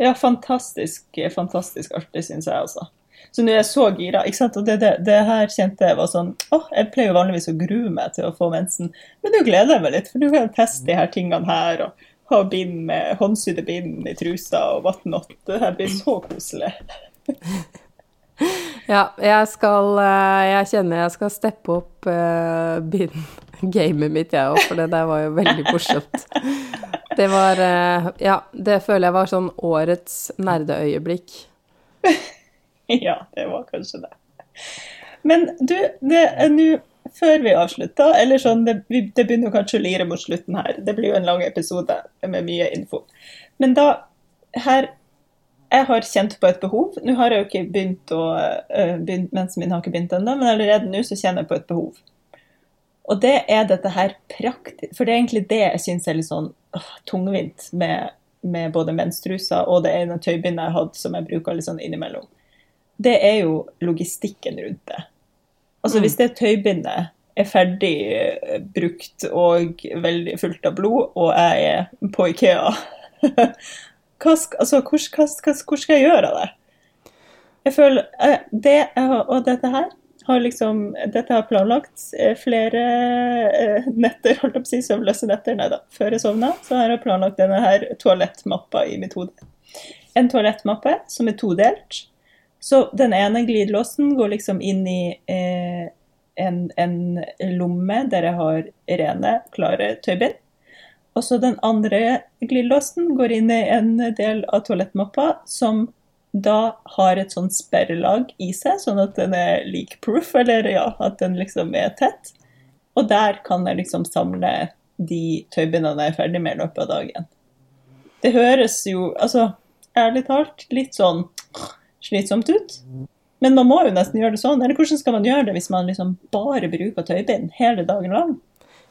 Ja, fantastisk, fantastisk artig, syns jeg også. Så nå er jeg så gira. ikke sant? Og det, det, det her kjente jeg var sånn åh, Jeg pleier jo vanligvis å grue meg til å få mensen, men nå gleder jeg meg litt, for nå kan jeg teste de her tingene her. og ha bind med håndsydde bind i trusa og whatnot. Det her blir så koselig. Ja, jeg skal eh, Jeg kjenner jeg skal steppe opp uh, gamet mitt, jeg òg, for det der var jo veldig morsomt. Det var uh, Ja, det føler jeg var sånn årets nerdeøyeblikk. Ja, det var kanskje det. Men du, det er nå før vi avslutter, eller sånn, det, det begynner kanskje å lire mot slutten her. Det blir jo en lang episode med mye info. Men da, her Jeg har kjent på et behov. Nå har jeg jo ikke begynt å øh, begynt, Mensen min har ikke begynt ennå, men allerede nå så kjenner jeg på et behov. Og det er dette her praktisk For det er egentlig det jeg syns er litt sånn åh, tungvint med, med både menstruser og det ene tøybindet jeg har hatt som jeg bruker litt sånn innimellom. Det er jo logistikken rundt det. Altså Mm. Hvis det tøybindet er ferdig eh, brukt og veldig fullt av blod, og jeg er på Ikea. hva, altså, hvor, hva, hvor, skal jeg gjøre av det? Jeg føler eh, det, Og dette her har liksom Dette har planlagt eh, flere netter, holdt jeg på å si, søvnløse netter. Nei da, før jeg sovna, så har jeg planlagt denne her toalettmappa i mitt hode. En toalettmappe som er todelt. Så den ene glidelåsen går liksom inn i eh, en, en, lomme der jeg har rene, klare tøybind. Og så den andre glidelåsen går inn i en del av toalettmappa som da har et sånn sperrelag i seg, sånn at den er leak-proof, eller ja, at den liksom er tett. Og der kan jeg liksom samle de tøybindene jeg er ferdig med i løpet av dagen. Det høres jo, altså ærlig talt, litt sånn slitsomt ut. Men man må jo nesten gjøre det sånn. Eller hvordan skal man gjøre det hvis man liksom bare bruker tøybind hele dagen lang?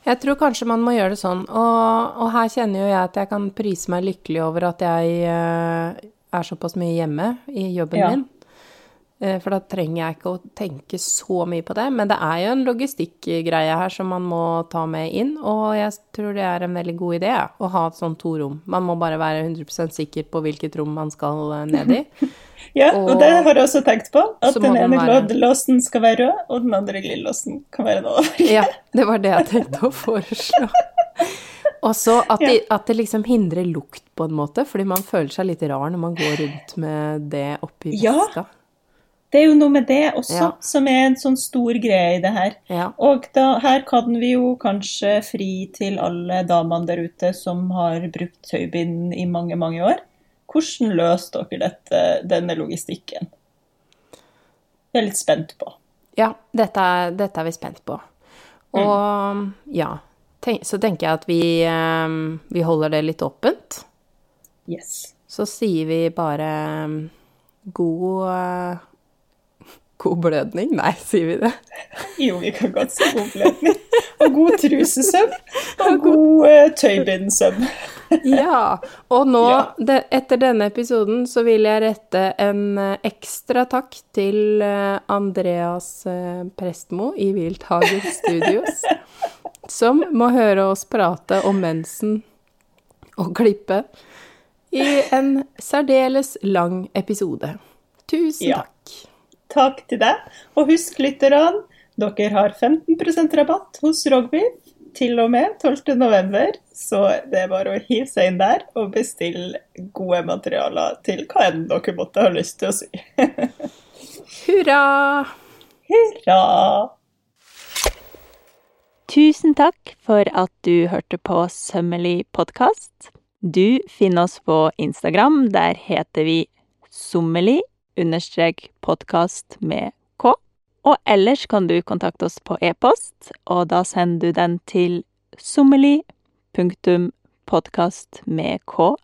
Jeg tror kanskje man må gjøre det sånn. Og, og her kjenner jo jeg at jeg kan prise meg lykkelig over at jeg uh, er såpass mye hjemme i jobben ja. min. Uh, for da trenger jeg ikke å tenke så mye på det. Men det er jo en logistikkgreie her som man må ta med inn. Og jeg tror det er en veldig god idé å ha et sånt to rom. Man må bare være 100% sikker på hvilket rom man skal eh, ned i. Ja, og, og, det har jeg også tenkt på. At den ene glidelåsen skal være rød, og den andre glidelåsen kan være noe Ja, det var det jeg tenkte å foreslå. Og så at, at, det liksom hindrer lukt på en måte, fordi man føler seg litt rar når man går rundt med det oppi veska. Ja, det er jo noe med det også ja. som er en sånn stor greie i det her. Ja. Og da, her kan vi jo kanskje fri til alle damene der ute som har brukt tøybind i mange, mange år. Hvordan løste dere dette, denne logistikken? Jeg er litt spent på. Ja, dette, dette er vi spent på. Og mm. ja, tenk, så tenker jeg at vi, um, vi, holder det litt åpent. Yes. Så sier vi bare um, god uh, God blødning? Nei, sier vi det? Jo, vi kan godt si god blødning. Og god trusesøvn. Og god uh, tøybindsøvn. ja. Og nå, ja. det, etter denne episoden, så vil jeg rette en uh, ekstra takk til uh, Andreas Prestmo i Wildhagen Studios, som må høre oss prate om mensen og klippe i en særdeles lang episode. Tusen ja. takk. Takk til deg. Og husk, lytterne, dere har 15% rabatt hos Rogby til og med 12.11. Så det er bare å hive seg inn der og bestille gode materialer til hva enn dere måtte ha lyst til å si. Hurra! Hurra! Tusen takk for at du hørte på Sømmelig podkast. Du finner oss på Instagram. Der heter vi Sommelig understrek podkast med K. Og ellers kan du kontakte oss på e-post, og da sender du den til sommeli.podkast med k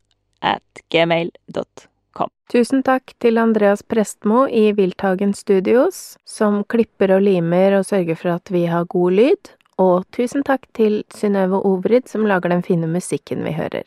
at gmail.com. Tusen takk til Andreas Prestmo i Wildtagen Studios, som klipper og limer og sørger for at vi har god lyd. Og tusen takk til Synnøve Obrid, som lager den fine musikken vi hører.